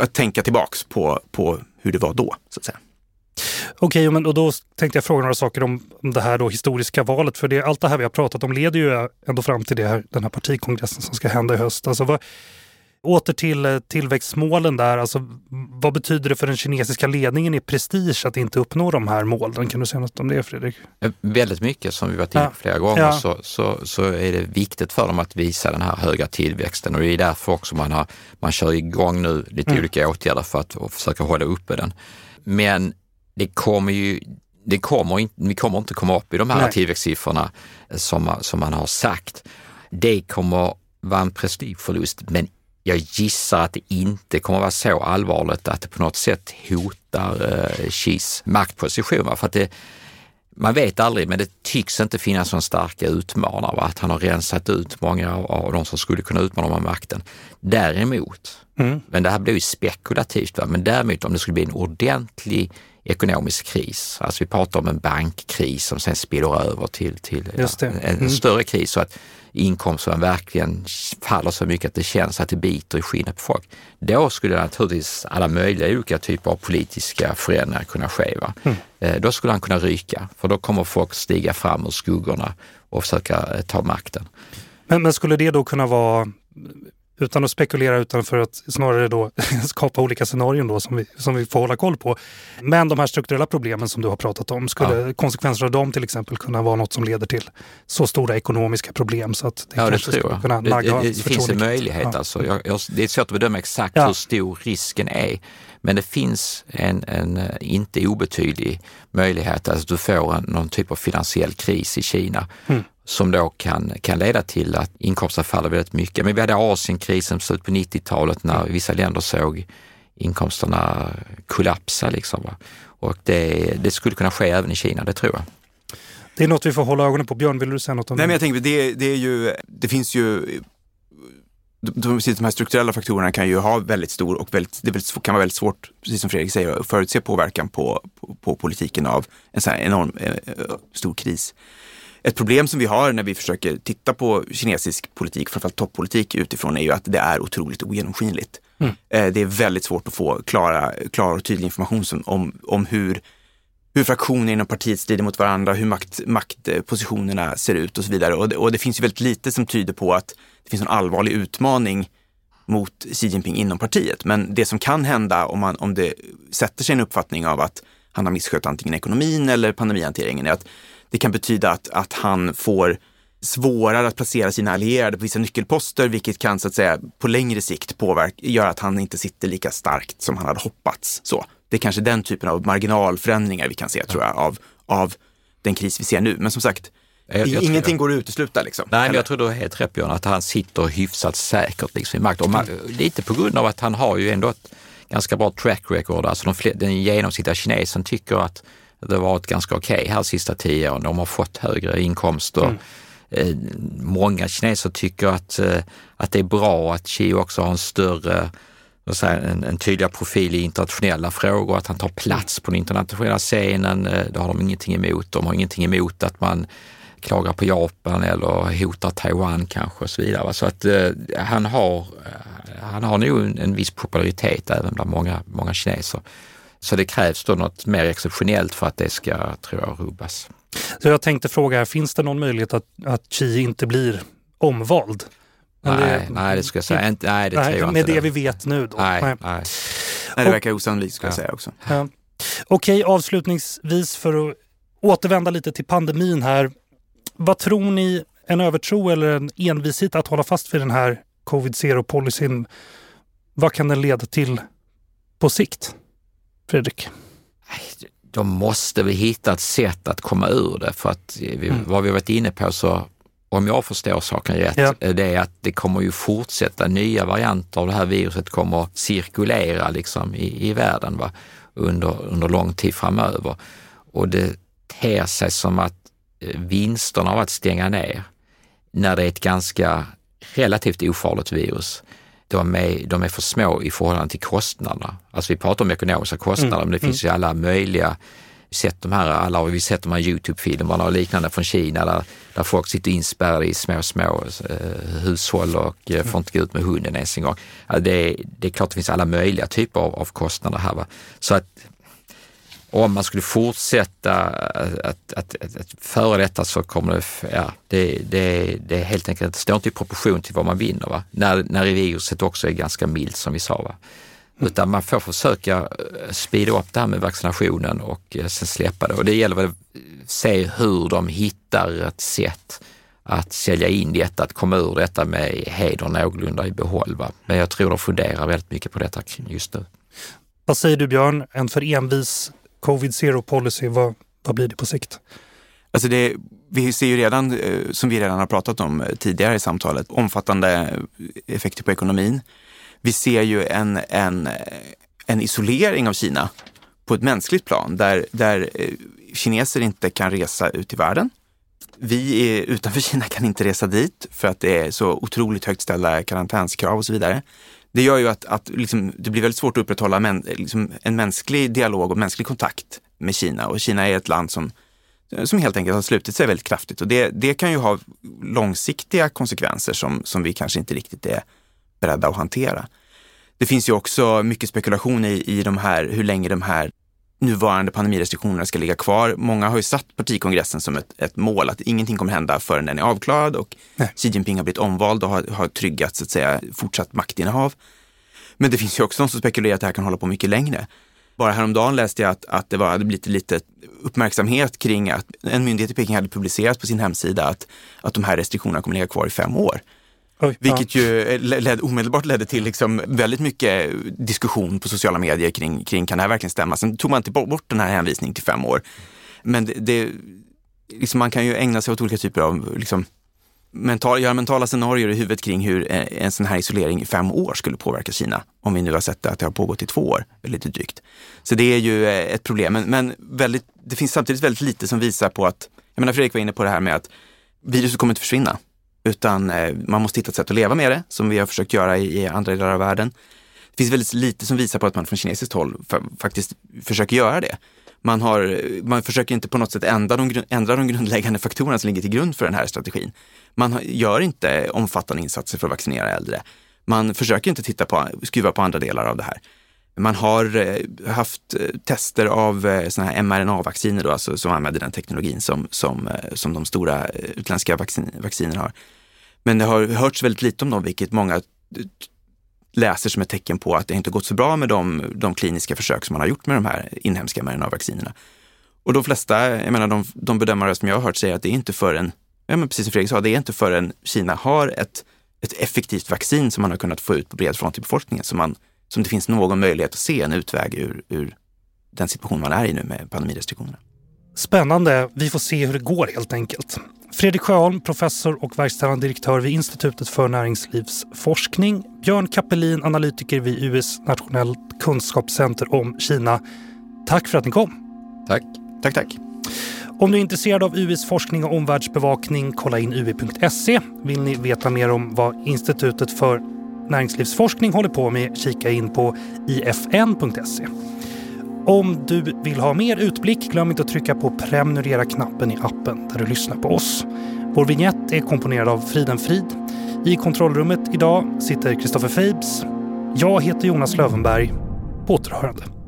att tänka tillbaks på, på hur det var då, så att säga. Okej, men och då tänkte jag fråga några saker om, om det här då historiska valet. För det, allt det här vi har pratat om leder ju ändå fram till det här, den här partikongressen som ska hända i höst. Alltså vad, åter till eh, tillväxtmålen där. Alltså, vad betyder det för den kinesiska ledningen i prestige att inte uppnå de här målen? Kan du säga något om det Fredrik? Eh, väldigt mycket, som vi varit inne på flera gånger, ja. så, så, så är det viktigt för dem att visa den här höga tillväxten och det är därför också man, har, man kör igång nu lite mm. olika åtgärder för att försöka hålla uppe den. Men det kommer ju det kommer inte, vi kommer inte komma upp i de här Nej. tillväxtsiffrorna som, som man har sagt. Det kommer vara en prestigeförlust, men jag gissar att det inte kommer vara så allvarligt att det på något sätt hotar eh, Xis maktposition. För att det, man vet aldrig, men det tycks inte finnas någon starka utmanare. Va? Att han har rensat ut många av, av de som skulle kunna utmana med makten. Däremot, mm. men det här blir ju spekulativt, va? men däremot om det skulle bli en ordentlig ekonomisk kris. Alltså vi pratar om en bankkris som sen spiller över till, till ja, en, mm. större kris så att inkomsterna verkligen faller så mycket att det känns att det biter i skinnet på folk. Då skulle naturligtvis alla möjliga olika typer av politiska förändringar kunna ske. Mm. Eh, då skulle han kunna ryka, för då kommer folk stiga fram ur skuggorna och försöka eh, ta makten. Men, men skulle det då kunna vara utan att spekulera utan för att snarare då skapa olika scenarion då som vi, som vi får hålla koll på. Men de här strukturella problemen som du har pratat om, skulle ja. konsekvenser av dem till exempel kunna vara något som leder till så stora ekonomiska problem så att det ja, kanske det skulle kunna nagga Det, det, det finns en möjlighet ja. alltså. Jag, jag, det är svårt att bedöma exakt ja. hur stor risken är. Men det finns en, en eh, inte obetydlig möjlighet att du får en, någon typ av finansiell kris i Kina mm. Som då kan, kan leda till att inkomsterna faller väldigt mycket. Men vi hade Asienkrisen på slutet på 90-talet när mm. vissa länder såg inkomsterna kollapsa. Liksom, va? Och det, det skulle kunna ske även i Kina, det tror jag. Det är något vi får hålla ögonen på. Björn, vill du säga något om Nej, det? Men jag tänker, det, det, är ju, det finns ju de, de här strukturella faktorerna kan ju ha väldigt stor och väldigt, det kan vara väldigt svårt, precis som Fredrik säger, att förutse påverkan på, på, på politiken av en sån här enorm eh, stor kris. Ett problem som vi har när vi försöker titta på kinesisk politik, framförallt toppolitik utifrån, är ju att det är otroligt ogenomskinligt. Mm. Eh, det är väldigt svårt att få klara, klar och tydlig information om, om hur, hur fraktioner inom partiet strider mot varandra, hur makt, maktpositionerna ser ut och så vidare. Och det, och det finns ju väldigt lite som tyder på att det finns en allvarlig utmaning mot Xi Jinping inom partiet. Men det som kan hända om, man, om det sätter sig en uppfattning av att han har misskött antingen ekonomin eller pandemihanteringen är att det kan betyda att, att han får svårare att placera sina allierade på vissa nyckelposter, vilket kan så att säga på längre sikt påverka, göra att han inte sitter lika starkt som han hade hoppats. Så det är kanske den typen av marginalförändringar vi kan se, tror jag, av, av den kris vi ser nu. Men som sagt, jag, jag Ingenting går att utesluta liksom? Nej, men jag tror du har helt rätt Björn, att han sitter hyfsat säkert liksom, i makt. Man, lite på grund av att han har ju ändå ett ganska bra track record. Alltså de, den genomsnittliga kinesen tycker att det har varit ganska okej okay här sista tio åren. De har fått högre inkomster. Mm. Eh, många kineser tycker att, eh, att det är bra att Xi också har en större säga, en, en tydligare profil i internationella frågor, att han tar plats på den internationella scenen. Eh, det har de ingenting emot. De har ingenting emot att man klagar på Japan eller hotar Taiwan kanske och så vidare. Så att eh, han, har, eh, han har nog en, en viss popularitet även bland många, många kineser. Så det krävs då något mer exceptionellt för att det ska, tror jag, rubbas. Så jag tänkte fråga, finns det någon möjlighet att, att Xi inte blir omvald? nej, det, nej, det skulle jag säga inte. Nej, det nej, tror jag med inte. Med det vi vet nu då? Nej, nej. nej. nej det verkar osannolikt skulle ja. jag säga också. Ja. Okej, avslutningsvis för att återvända lite till pandemin här. Vad tror ni, en övertro eller en envishet att hålla fast vid den här covid zero-policyn, vad kan den leda till på sikt? Fredrik? De måste väl hitta ett sätt att komma ur det för att vi, mm. vad vi varit inne på så om jag förstår saken rätt, ja. det är att det kommer ju fortsätta, nya varianter av det här viruset kommer cirkulera liksom i, i världen va? Under, under lång tid framöver. Och det ter sig som att vinsterna av att stänga ner när det är ett ganska relativt ofarligt virus, de är, de är för små i förhållande till kostnaderna. Alltså vi pratar om ekonomiska kostnader, mm. men det finns mm. ju alla möjliga sett de här, alla har vi sett de här Youtube-filmerna och liknande från Kina där, där folk sitter inspärrade i små, små eh, hushåll och eh, får inte gå ut med hunden ens en gång. Ja, det, det är klart det finns alla möjliga typer av, av kostnader här. Va? Så att om man skulle fortsätta att, att, att, att föra detta så kommer det, ja, det, det, det är helt enkelt, det står inte i proportion till vad man vinner. Va? När, när viruset också är ganska milt som vi sa. Va? Mm. Utan man får försöka eh, speeda upp det här med vaccinationen och eh, sen släppa det. Och det gäller att se hur de hittar ett sätt att sälja in detta, att komma ur detta med heder någorlunda i behåll. Va? Men jag tror de funderar väldigt mycket på detta just nu. Vad säger du Björn, en för envis covid zero policy, vad, vad blir det på sikt? Alltså det, vi ser ju redan, eh, som vi redan har pratat om eh, tidigare i samtalet, omfattande eh, effekter på ekonomin. Vi ser ju en, en, en isolering av Kina på ett mänskligt plan där, där kineser inte kan resa ut i världen. Vi är, utanför Kina kan inte resa dit för att det är så otroligt högt ställda karantänskrav och så vidare det gör ju att, att liksom, det blir väldigt svårt att upprätthålla men, liksom en mänsklig dialog och mänsklig kontakt med Kina. Och Kina är ett land som, som helt enkelt har slutit sig väldigt kraftigt. Och det, det kan ju ha långsiktiga konsekvenser som, som vi kanske inte riktigt är beredda att hantera. Det finns ju också mycket spekulation i, i de här, hur länge de här nuvarande pandemirestriktionerna ska ligga kvar. Många har ju satt partikongressen som ett, ett mål att ingenting kommer hända förrän den är avklarad och Nej. Xi Jinping har blivit omvald och har, har tryggat så att säga, fortsatt maktinnehav. Men det finns ju också de som spekulerar att det här kan hålla på mycket längre. Bara häromdagen läste jag att, att det var, hade blivit lite uppmärksamhet kring att en myndighet i Peking hade publicerat på sin hemsida att, att de här restriktionerna kommer ligga kvar i fem år. Oj, Vilket ja. ju eh, led, omedelbart ledde till liksom väldigt mycket diskussion på sociala medier kring, kring kan det här verkligen stämma? Sen tog man inte bort den här hänvisningen till fem år. Men det, det liksom man kan ju ägna sig åt olika typer av liksom, mental, göra mentala scenarier i huvudet kring hur eh, en sån här isolering i fem år skulle påverka Kina. Om vi nu har sett att det har pågått i två år, eller lite drygt. Så det är ju eh, ett problem. Men, men väldigt, det finns samtidigt väldigt lite som visar på att, jag menar Fredrik var inne på det här med att viruset kommer inte försvinna. Utan eh, man måste hitta ett sätt att leva med det, som vi har försökt göra i, i andra delar av världen. Det finns väldigt lite som visar på att man från kinesiskt håll faktiskt försöker göra det. Man, har, man försöker inte på något sätt ändra de, ändra de grundläggande faktorerna som ligger till grund för den här strategin. Man gör inte omfattande insatser för att vaccinera äldre. Man försöker inte titta på, skruva på andra delar av det här. Man har eh, haft eh, tester av eh, såna här mRNA-vacciner då, alltså, som använder den teknologin som, som, som de stora utländska vaccin, vaccinerna har. Men det har hörts väldigt lite om dem, vilket många läser som ett tecken på att det inte gått så bra med de, de kliniska försök som man har gjort med de här inhemska mRNA-vaccinerna. Och de flesta, jag menar de, de bedömare som jag har hört säger att det är inte förrän, ja men precis som Fredrik sa, det är inte förrän Kina har ett, ett effektivt vaccin som man har kunnat få ut på bred front i befolkningen som, man, som det finns någon möjlighet att se en utväg ur, ur den situation man är i nu med pandemirestriktionerna. Spännande. Vi får se hur det går helt enkelt. Fredrik Sjöholm, professor och verkställande direktör vid Institutet för näringslivsforskning. Björn Kappelin, analytiker vid US nationellt kunskapscenter om Kina. Tack för att ni kom. Tack. Tack, tack. Om du är intresserad av UIs forskning och omvärldsbevakning, kolla in ui.se. Vill ni veta mer om vad Institutet för näringslivsforskning håller på med, kika in på ifn.se. Om du vill ha mer utblick, glöm inte att trycka på prenumerera-knappen i appen där du lyssnar på oss. Vår vignett är komponerad av Friden Frid. I kontrollrummet idag sitter Kristoffer Fabes. Jag heter Jonas Lövenberg. På återhörande.